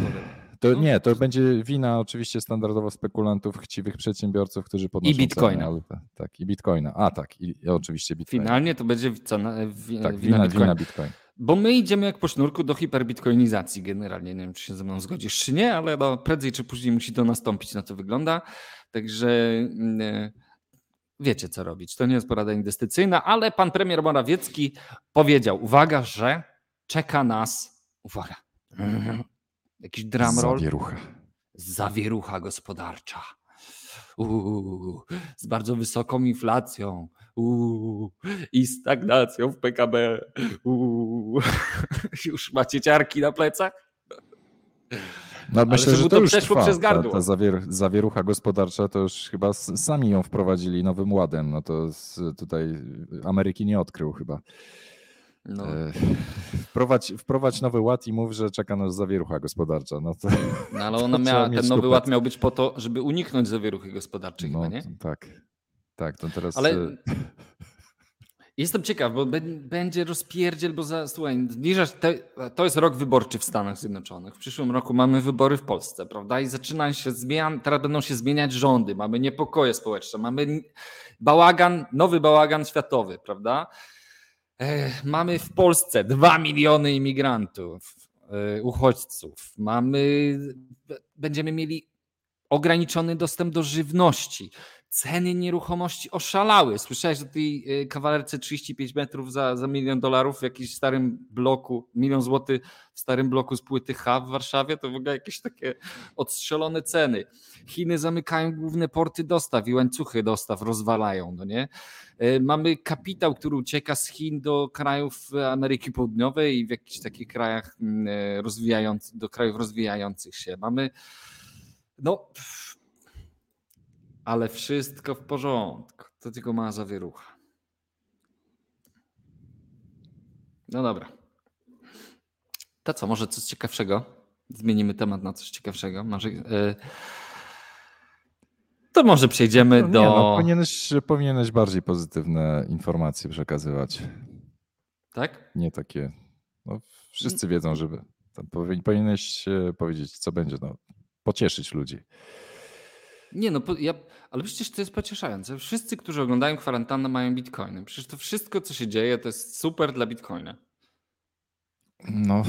To no. nie, to będzie wina oczywiście standardowo spekulantów, chciwych przedsiębiorców, którzy podnoszą I bitcoina. Ceny, tak, i bitcoina. A tak, i, i oczywiście bitcoina. Finalnie to będzie cena, wi, tak, wina, wina, bitcoina. bitcoin. Bo my idziemy jak po sznurku do hiperbitcoinizacji generalnie. Nie wiem, czy się ze mną zgodzisz, czy nie, ale no, prędzej czy później musi to nastąpić, na to wygląda. Także mm, wiecie, co robić. To nie jest porada inwestycyjna, ale pan premier Morawiecki powiedział, uwaga, że czeka nas, uwaga, Jakiś drumroll. Zawierucha. Zawierucha gospodarcza. Uuu, z bardzo wysoką inflacją uuu, i stagnacją w PKB. Uuu. Już macie ciarki na plecach? No, Ale myślę, że to, już przeszło trwa. przez gardło. Ta, ta zawier, zawierucha gospodarcza to już chyba sami ją wprowadzili nowym ładem. No to z, tutaj Ameryki nie odkrył chyba. No. E, wprowadź, wprowadź nowy ład i mów, że czeka nas zawierucha gospodarcza. No, to, no ale ona miała, ten nowy ład miał być po to, żeby uniknąć zawieruchy gospodarczej no, chyba, nie? Tak, tak, to teraz... Ale e, jestem ciekaw, bo będzie rozpierdziel, bo za, słuchaj, zbliżasz, te, to jest rok wyborczy w Stanach Zjednoczonych. W przyszłym roku mamy wybory w Polsce, prawda? I zaczyna się zmian, teraz będą się zmieniać rządy, mamy niepokoje społeczne, mamy bałagan, nowy bałagan światowy, prawda? Mamy w Polsce 2 miliony imigrantów, e, uchodźców. Mamy, będziemy mieli ograniczony dostęp do żywności. Ceny nieruchomości oszalały. Słyszałeś o tej e, kawalerce 35 metrów za, za milion dolarów w jakimś starym bloku, milion złotych w starym bloku z płyty H w Warszawie? To w ogóle jakieś takie odstrzelone ceny. Chiny zamykają główne porty dostaw i łańcuchy dostaw rozwalają, no nie? E, mamy kapitał, który ucieka z Chin do krajów Ameryki Południowej i w jakichś takich krajach mm, e, rozwijających, do krajów rozwijających się. Mamy, no, ale wszystko w porządku. To tylko ma zawierucha. No dobra. To co, może coś ciekawszego? Zmienimy temat na coś ciekawszego. Może. Yy to może przejdziemy no, do. Nie, no, powinieneś, powinieneś bardziej pozytywne informacje przekazywać. Tak? Nie takie. No, wszyscy wiedzą, żeby. Powinieneś powiedzieć, co będzie. No, pocieszyć ludzi. Nie, no, ja, ale przecież to jest pocieszające. Wszyscy, którzy oglądają kwarantannę, mają bitcoiny. Przecież to wszystko, co się dzieje, to jest super dla bitcoina. No,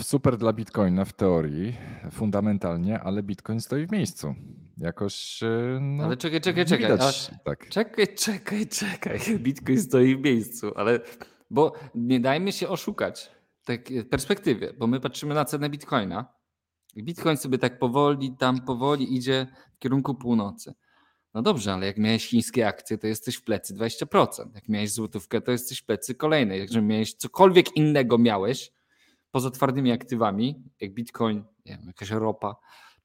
super dla bitcoina w teorii, fundamentalnie, ale bitcoin stoi w miejscu. Jakoś. E, no, ale czekaj, czekaj, czekaj. Widać, tak. Czekaj, czekaj, czekaj. Bitcoin stoi w miejscu, ale bo nie dajmy się oszukać tak, w perspektywie, bo my patrzymy na cenę bitcoina. Bitcoin sobie tak powoli, tam powoli idzie w kierunku północy. No dobrze, ale jak miałeś chińskie akcje, to jesteś w plecy 20%. Jak miałeś złotówkę, to jesteś w plecy kolejnej. Jak miałeś cokolwiek innego miałeś poza twardymi aktywami, jak bitcoin, nie wiem, jakaś ropa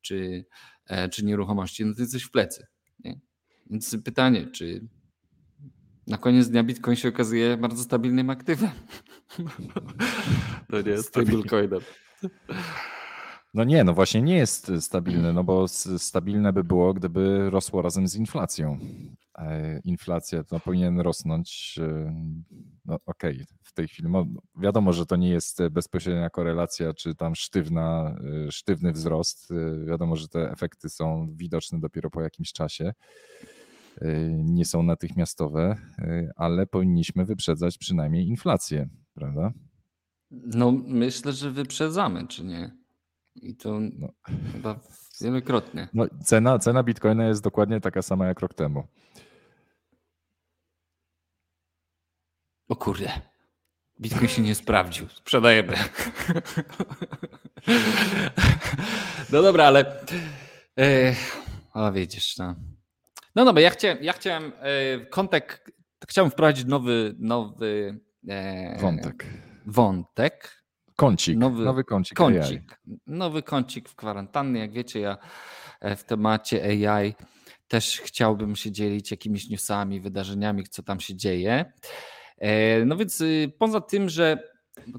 czy, e, czy nieruchomości, no to jesteś w plecy. Nie? Więc pytanie, czy na koniec dnia bitcoin się okazuje bardzo stabilnym aktywem? To nie jest stablecoinem. No nie, no właśnie nie jest stabilne, no bo stabilne by było, gdyby rosło razem z inflacją. Inflacja to powinien rosnąć, e, no okej, okay, w tej chwili wiadomo, że to nie jest bezpośrednia korelacja, czy tam sztywna, e, sztywny wzrost. E, wiadomo, że te efekty są widoczne dopiero po jakimś czasie. Nie są natychmiastowe, ale powinniśmy wyprzedzać przynajmniej inflację, prawda? No myślę, że wyprzedzamy, czy nie? I to no. chyba wielokrotnie. No, cena, cena bitcoina jest dokładnie taka sama jak rok temu. O kurde. Bitcoin się nie sprawdził. Sprzedajemy. No dobra, ale. E, a wiedziesz, no. No dobra, ja chciałem, ja chciałem e, kontek, chciałem wprowadzić nowy, nowy e, wątek. Wątek Kącik, nowy, nowy kącik, kącik. Nowy kącik w kwarantannie. Jak wiecie, ja e, w temacie AI też chciałbym się dzielić jakimiś newsami, wydarzeniami, co tam się dzieje. E, no więc y, poza tym, że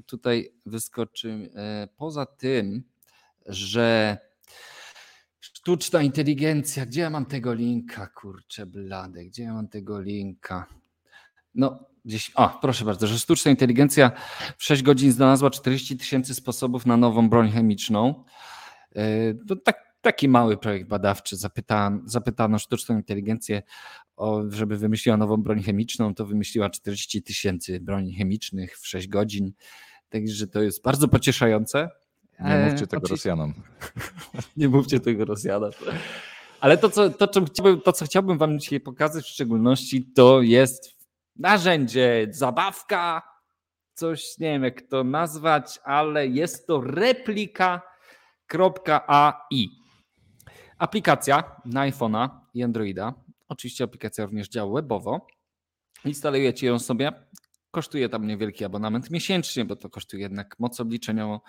tutaj wyskoczy, e, poza tym, że sztuczna inteligencja, gdzie ja mam tego linka, kurczę blade, gdzie ja mam tego linka? No, gdzieś, o, proszę bardzo, że sztuczna inteligencja w 6 godzin znalazła 40 tysięcy sposobów na nową broń chemiczną. E, to tak, taki mały projekt badawczy. Zapytano, zapytano sztuczną inteligencję, o, żeby wymyśliła nową broń chemiczną, to wymyśliła 40 tysięcy broni chemicznych w 6 godzin. Także to jest bardzo pocieszające. Nie mówcie tego Rosjanom. Nie mówcie tego Rosjanom. Ale to co, to, co chciałbym, to, co chciałbym Wam dzisiaj pokazać w szczególności, to jest narzędzie, zabawka, coś nie wiem jak to nazwać, ale jest to replika.ai. Aplikacja na iPhone'a i Androida. Oczywiście aplikacja również działa webowo. Instalujecie ją sobie. Kosztuje tam niewielki abonament miesięcznie, bo to kosztuje jednak moc obliczeniową.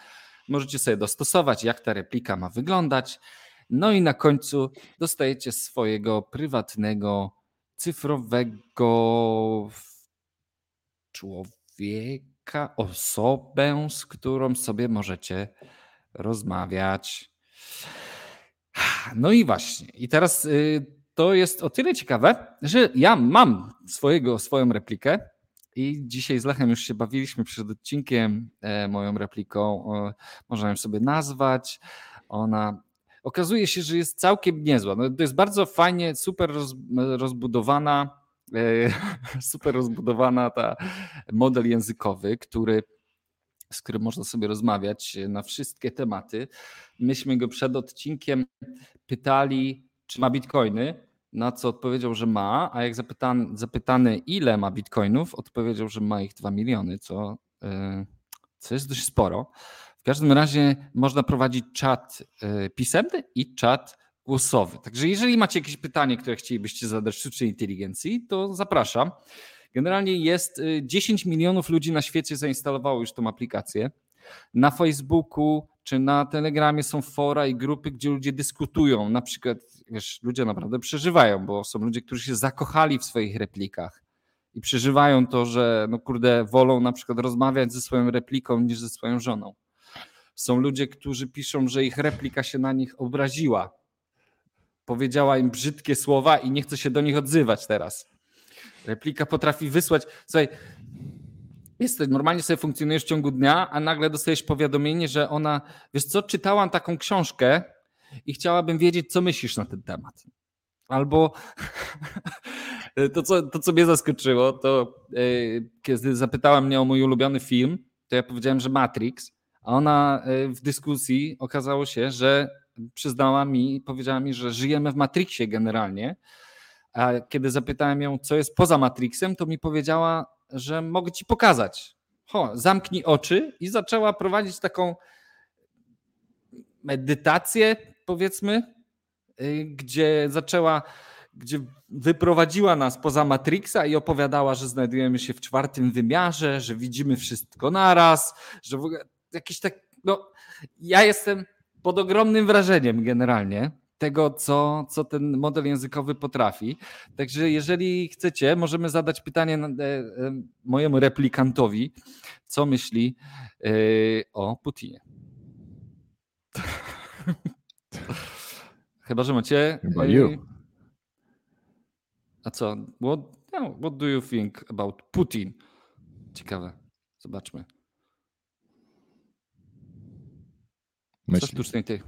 Możecie sobie dostosować, jak ta replika ma wyglądać. No i na końcu dostajecie swojego prywatnego cyfrowego człowieka, osobę, z którą sobie możecie rozmawiać. No i właśnie. I teraz y, to jest o tyle ciekawe, że ja mam swojego, swoją replikę i dzisiaj z Lechem już się bawiliśmy przed odcinkiem e, moją repliką. Ją sobie nazwać. Ona okazuje się, że jest całkiem niezła. No, to jest bardzo fajnie, super roz, rozbudowana, e, super rozbudowana ta model językowy, który z którym można sobie rozmawiać na wszystkie tematy. Myśmy go przed odcinkiem pytali, czy ma bitcoiny, na co odpowiedział, że ma, a jak zapytany, zapytany ile ma bitcoinów, odpowiedział, że ma ich 2 miliony, co, e, co jest dość sporo. W każdym razie można prowadzić czat e, pisemny i czat głosowy. Także jeżeli macie jakieś pytanie, które chcielibyście zadać sztucznej inteligencji, to zapraszam. Generalnie jest 10 e, milionów ludzi na świecie zainstalowało już tą aplikację. Na Facebooku czy na Telegramie są fora i grupy, gdzie ludzie dyskutują. Na przykład, wiesz, ludzie naprawdę przeżywają, bo są ludzie, którzy się zakochali w swoich replikach i przeżywają to, że no kurde, wolą na przykład rozmawiać ze swoją repliką niż ze swoją żoną. Są ludzie, którzy piszą, że ich replika się na nich obraziła. Powiedziała im brzydkie słowa i nie chce się do nich odzywać teraz. Replika potrafi wysłać. Słuchaj, jest, normalnie sobie funkcjonujesz w ciągu dnia, a nagle dostajesz powiadomienie, że ona, wiesz co, czytałam taką książkę i chciałabym wiedzieć, co myślisz na ten temat. Albo to, co, to, co mnie zaskoczyło, to yy, kiedy zapytała mnie o mój ulubiony film, to ja powiedziałem, że Matrix, a ona e, w dyskusji okazało się, że przyznała mi, powiedziała mi, że żyjemy w Matrixie generalnie. A kiedy zapytałem ją, co jest poza Matrixem, to mi powiedziała, że mogę ci pokazać. Ho, zamknij oczy i zaczęła prowadzić taką medytację, powiedzmy, y, gdzie zaczęła, gdzie wyprowadziła nas poza Matrixa i opowiadała, że znajdujemy się w czwartym wymiarze, że widzimy wszystko naraz, że w ogóle jakiś tak, no ja jestem pod ogromnym wrażeniem generalnie tego, co, co ten model językowy potrafi. Także jeżeli chcecie, możemy zadać pytanie e, e, mojemu replikantowi, co myśli e, o Putinie. Chyba, że macie. Chyba you. A co? What, no, what do you think about Putin? Ciekawe. Zobaczmy. Co sztucznej tej.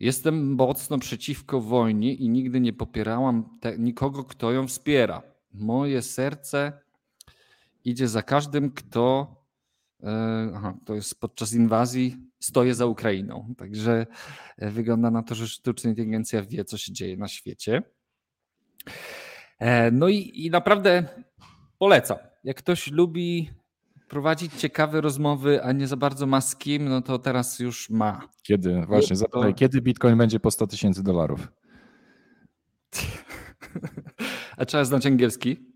Jestem mocno przeciwko wojnie i nigdy nie popierałam te, nikogo, kto ją wspiera. Moje serce idzie za każdym, kto, e, aha, to jest podczas inwazji, stoję za Ukrainą. Także e, wygląda na to, że sztuczna inteligencja wie, co się dzieje na świecie. E, no i, i naprawdę polecam. Jak ktoś lubi prowadzić ciekawe rozmowy, a nie za bardzo ma z kim, no to teraz już ma. Kiedy, właśnie, zapytaj, kiedy Bitcoin będzie po 100 tysięcy dolarów? a trzeba znać angielski?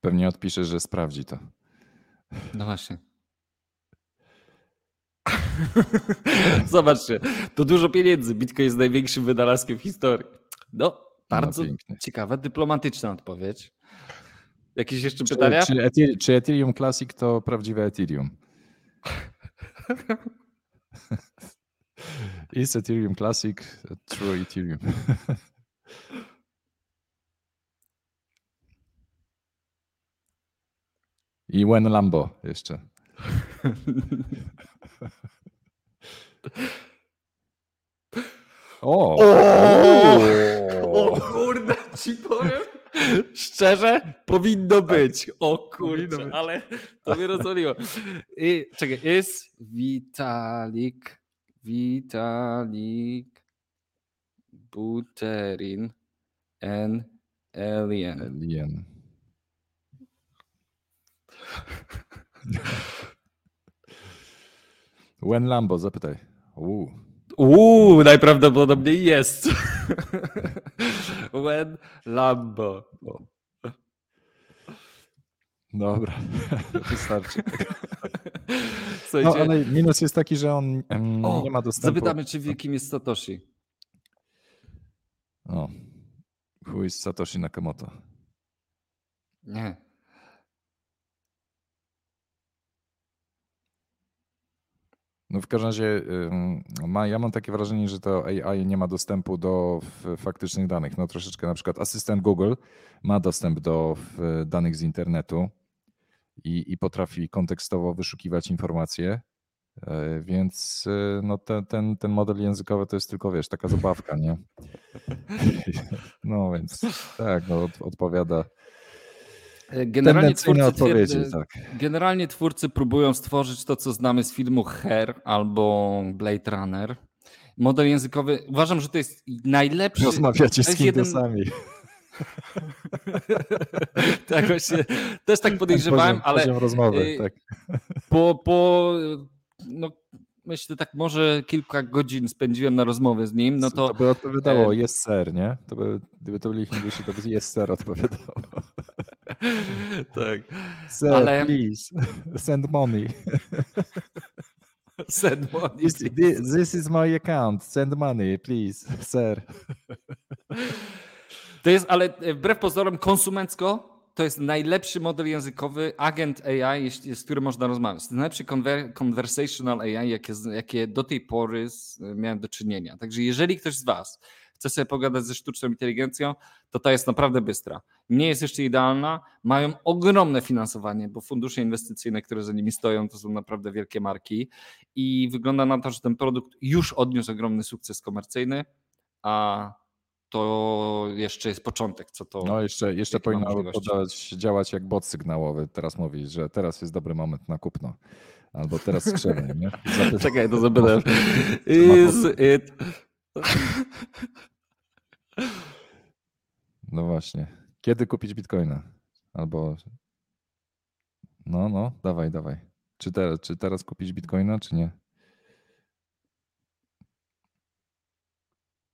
Pewnie odpisze, że sprawdzi to. No właśnie. Zobaczcie, to dużo pieniędzy. Bitcoin jest największym wynalazkiem w historii. No, bardzo no, ciekawa, dyplomatyczna odpowiedź. Jakieś jeszcze czy, pytania? Czy, Ethereum, czy Ethereum Classic to prawdziwe Ethereum? Is Ethereum Classic true Ethereum? I When Lambo jeszcze. O! O, o kurde, ci powiem. Szczerze, powinno być. O kurde, ale to mnie rozwaliło. I, czekaj, jest Vitalik, Vitalik Buterin and Alien. Alien. When Lambo, zapytaj. Uuu. Uuu, najprawdopodobniej jest. When Lambo. Dobra, wystarczy. No, ale minus jest taki, że on o, nie ma dostępu. Zapytamy, czy wie, kim jest Satoshi. O, who is Satoshi Nakamoto? Nie. No w każdym razie ma, ja mam takie wrażenie, że to AI nie ma dostępu do faktycznych danych. No troszeczkę na przykład asystent Google ma dostęp do danych z internetu i, i potrafi kontekstowo wyszukiwać informacje, e, więc e, no te, ten, ten model językowy to jest tylko, wiesz, taka zabawka, nie? No więc tak, no, odpowiada Generalnie twórcy, tak. generalnie twórcy próbują stworzyć to, co znamy z filmu Her albo Blade Runner. Model językowy, uważam, że to jest najlepszy. Rozmawiacie z Hindusami. Jeden... tak właśnie, też tak podejrzewałem, poziom, ale poziom rozmowy, y, tak. po, po no, myślę tak może kilka godzin spędziłem na rozmowie z nim, no to... To by odpowiadało, jest ser, nie? To by, gdyby to byli Hindusi, to by jest ser odpowiadało. tak. Sir, Ale... please, send money. send money. This, this, this is my account, send money, please, sir. To jest, ale e, wbrew pozorom konsumencko to jest najlepszy model językowy, agent AI, z którym można rozmawiać. To najlepszy conversational AI, jakie, jakie do tej pory miałem do czynienia. Także jeżeli ktoś z Was chce sobie pogadać ze sztuczną inteligencją, to ta jest naprawdę bystra. Nie jest jeszcze idealna, mają ogromne finansowanie, bo fundusze inwestycyjne, które za nimi stoją, to są naprawdę wielkie marki i wygląda na to, że ten produkt już odniósł ogromny sukces komercyjny, a to jeszcze jest początek, co to. No jeszcze, jeszcze powinno podać, działać jak bot sygnałowy. Teraz mówi, że teraz jest dobry moment na kupno. Albo teraz skrzewaj, nie? Czekaj, to zapytam. Is it... No właśnie. Kiedy kupić bitcoina? Albo. No, no, dawaj, dawaj. Czy, te, czy teraz kupić bitcoina, czy nie?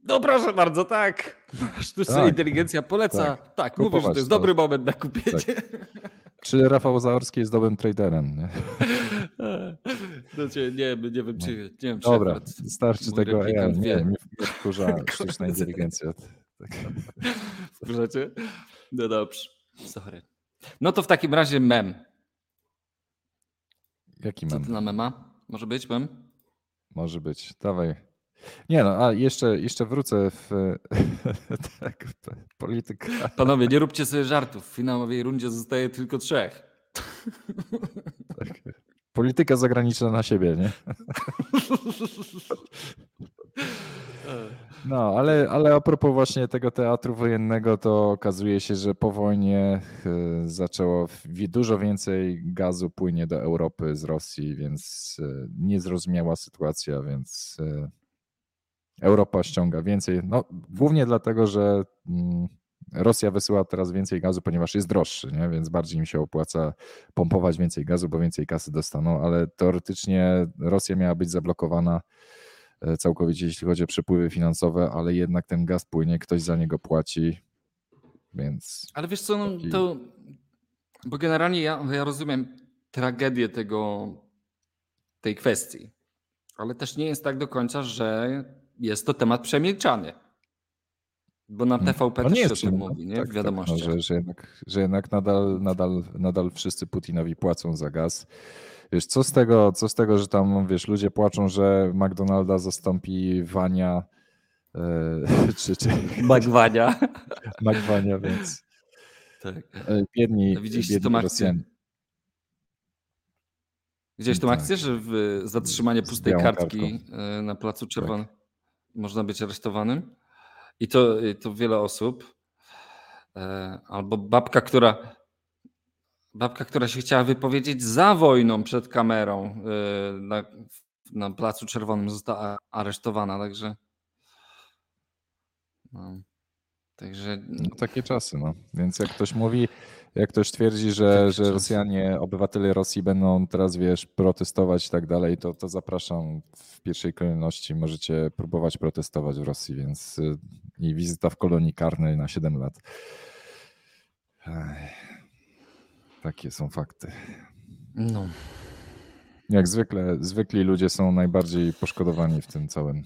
No proszę bardzo, tak. Sztuczna Tak, inteligencja poleca. Tak, tak. mówisz, że to jest to. dobry moment na kupienie. Czy Rafał Zaorski jest dobrym traderem? Nie? Znaczy, nie, nie wiem, czy, nie wiem, czy Dobra, akurat starczy tego. Ja, nie, mnie, mnie wkurza sztuczna inteligencja. Tak. Wkurzacie? No dobrze. Sorry. No to w takim razie mem. Jaki Co mam? ty na mema? Może być mem? Może być. Dawaj. Nie no, a jeszcze, jeszcze wrócę w tak, politykę. Panowie, nie róbcie sobie żartów. W finałowej rundzie zostaje tylko trzech. Tak. Polityka zagraniczna na siebie, nie? No, ale, ale a propos właśnie tego teatru wojennego, to okazuje się, że po wojnie e, zaczęło dużo więcej gazu płynie do Europy z Rosji, więc e, niezrozumiała sytuacja, więc e, Europa ściąga więcej. No, głównie dlatego, że mm, Rosja wysyła teraz więcej gazu, ponieważ jest droższy, nie? więc bardziej im się opłaca pompować więcej gazu, bo więcej kasy dostaną, ale teoretycznie Rosja miała być zablokowana e, całkowicie, jeśli chodzi o przepływy finansowe, ale jednak ten gaz płynie, ktoś za niego płaci, więc Ale wiesz co, no, to... Bo generalnie ja, ja rozumiem tragedię tego, tej kwestii. Ale też nie jest tak do końca, że jest to temat przemilczany. Bo na TVP No też nie się jest o tym przyjemne. mówi, nie? Tak, w tak, wiadomościach. no, że, że jednak, że jednak nadal, nadal, nadal wszyscy Putinowi płacą za gaz. Wiesz, co z tego, co z tego, że tam, wiesz, ludzie płaczą, że McDonalda zastąpi Wania, e, czy, czy Magwania. McWania, więc tak. e, biedni, A widzieliście biedni tą akcję? Widziałeś tą Tak. akcję, że zatrzymanie pustej kartki e, na Placu Czerwonym można być aresztowanym? I to, i to wiele osób. E, Albo babka, która babka, która się chciała wypowiedzieć za wojną przed kamerą e, na, na Placu Czerwonym została aresztowana, także no, także No, takie czasy, no. Więc jak ktoś mówi, jak ktoś twierdzi, że, Takie że czasy. Rosjanie, obywatele Rosji będą teraz, wiesz, protestować i tak dalej, to, to zapraszam w pierwszej kolejności. Możecie próbować protestować w Rosji, więc y, i wizyta w kolonii karnej na 7 lat. Takie są fakty. no. Jak zwykle, zwykli ludzie są najbardziej poszkodowani w tym całym.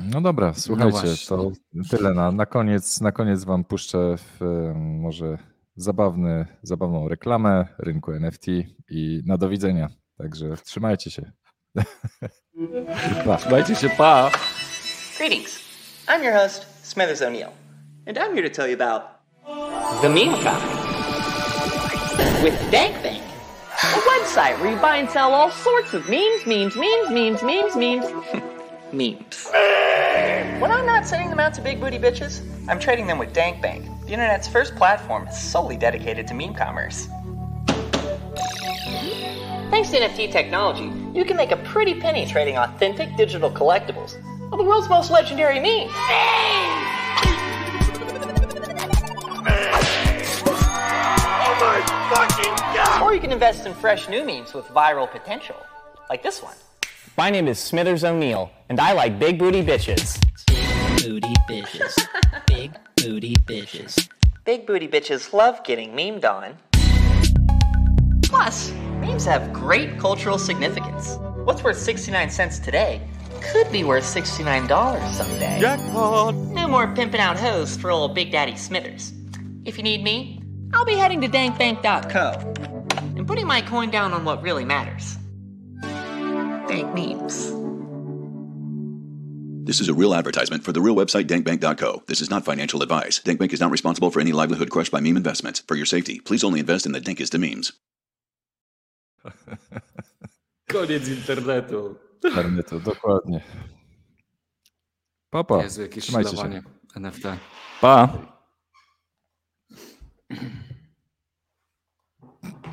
No dobra, słuchajcie, właśnie. to tyle na, na koniec. Na koniec wam puszczę w, em, może zabawny, zabawną reklamę rynku NFT i na do widzenia. Także trzymajcie się. Pa. Trzymajcie się, pa! Greetings. I'm your host, Smithers O'Neill, and I'm here to tell you about the Meme Company with DankBank, a website where you buy and sell all sorts of memes, memes, memes, memes, memes, memes, memes. When I'm not sending them out to big booty bitches, I'm trading them with DankBank, the internet's first platform solely dedicated to meme commerce. Thanks to NFT technology, you can make a pretty penny trading authentic digital collectibles of the world's most legendary memes. Or you can invest in fresh new memes with viral potential, like this one. My name is Smithers O'Neill, and I like big booty bitches. Big booty bitches. Big booty bitches. Big booty bitches love getting memed on. Plus, memes have great cultural significance. What's worth 69 cents today could be worth $69 someday. Jackpot! No more pimping out hoes for old Big Daddy Smithers. If you need me, I'll be heading to dankbank.co and putting my coin down on what really matters. Dank memes. This is a real advertisement for the real website dankbank.co. This is not financial advice. Dankbank is not responsible for any livelihood crushed by meme investments. For your safety, please only invest in the dankest of memes. Koniec internetu. Internetu, dokładnie. Papa, Jezu, jakieś trzymajcie się. NFT. Pa!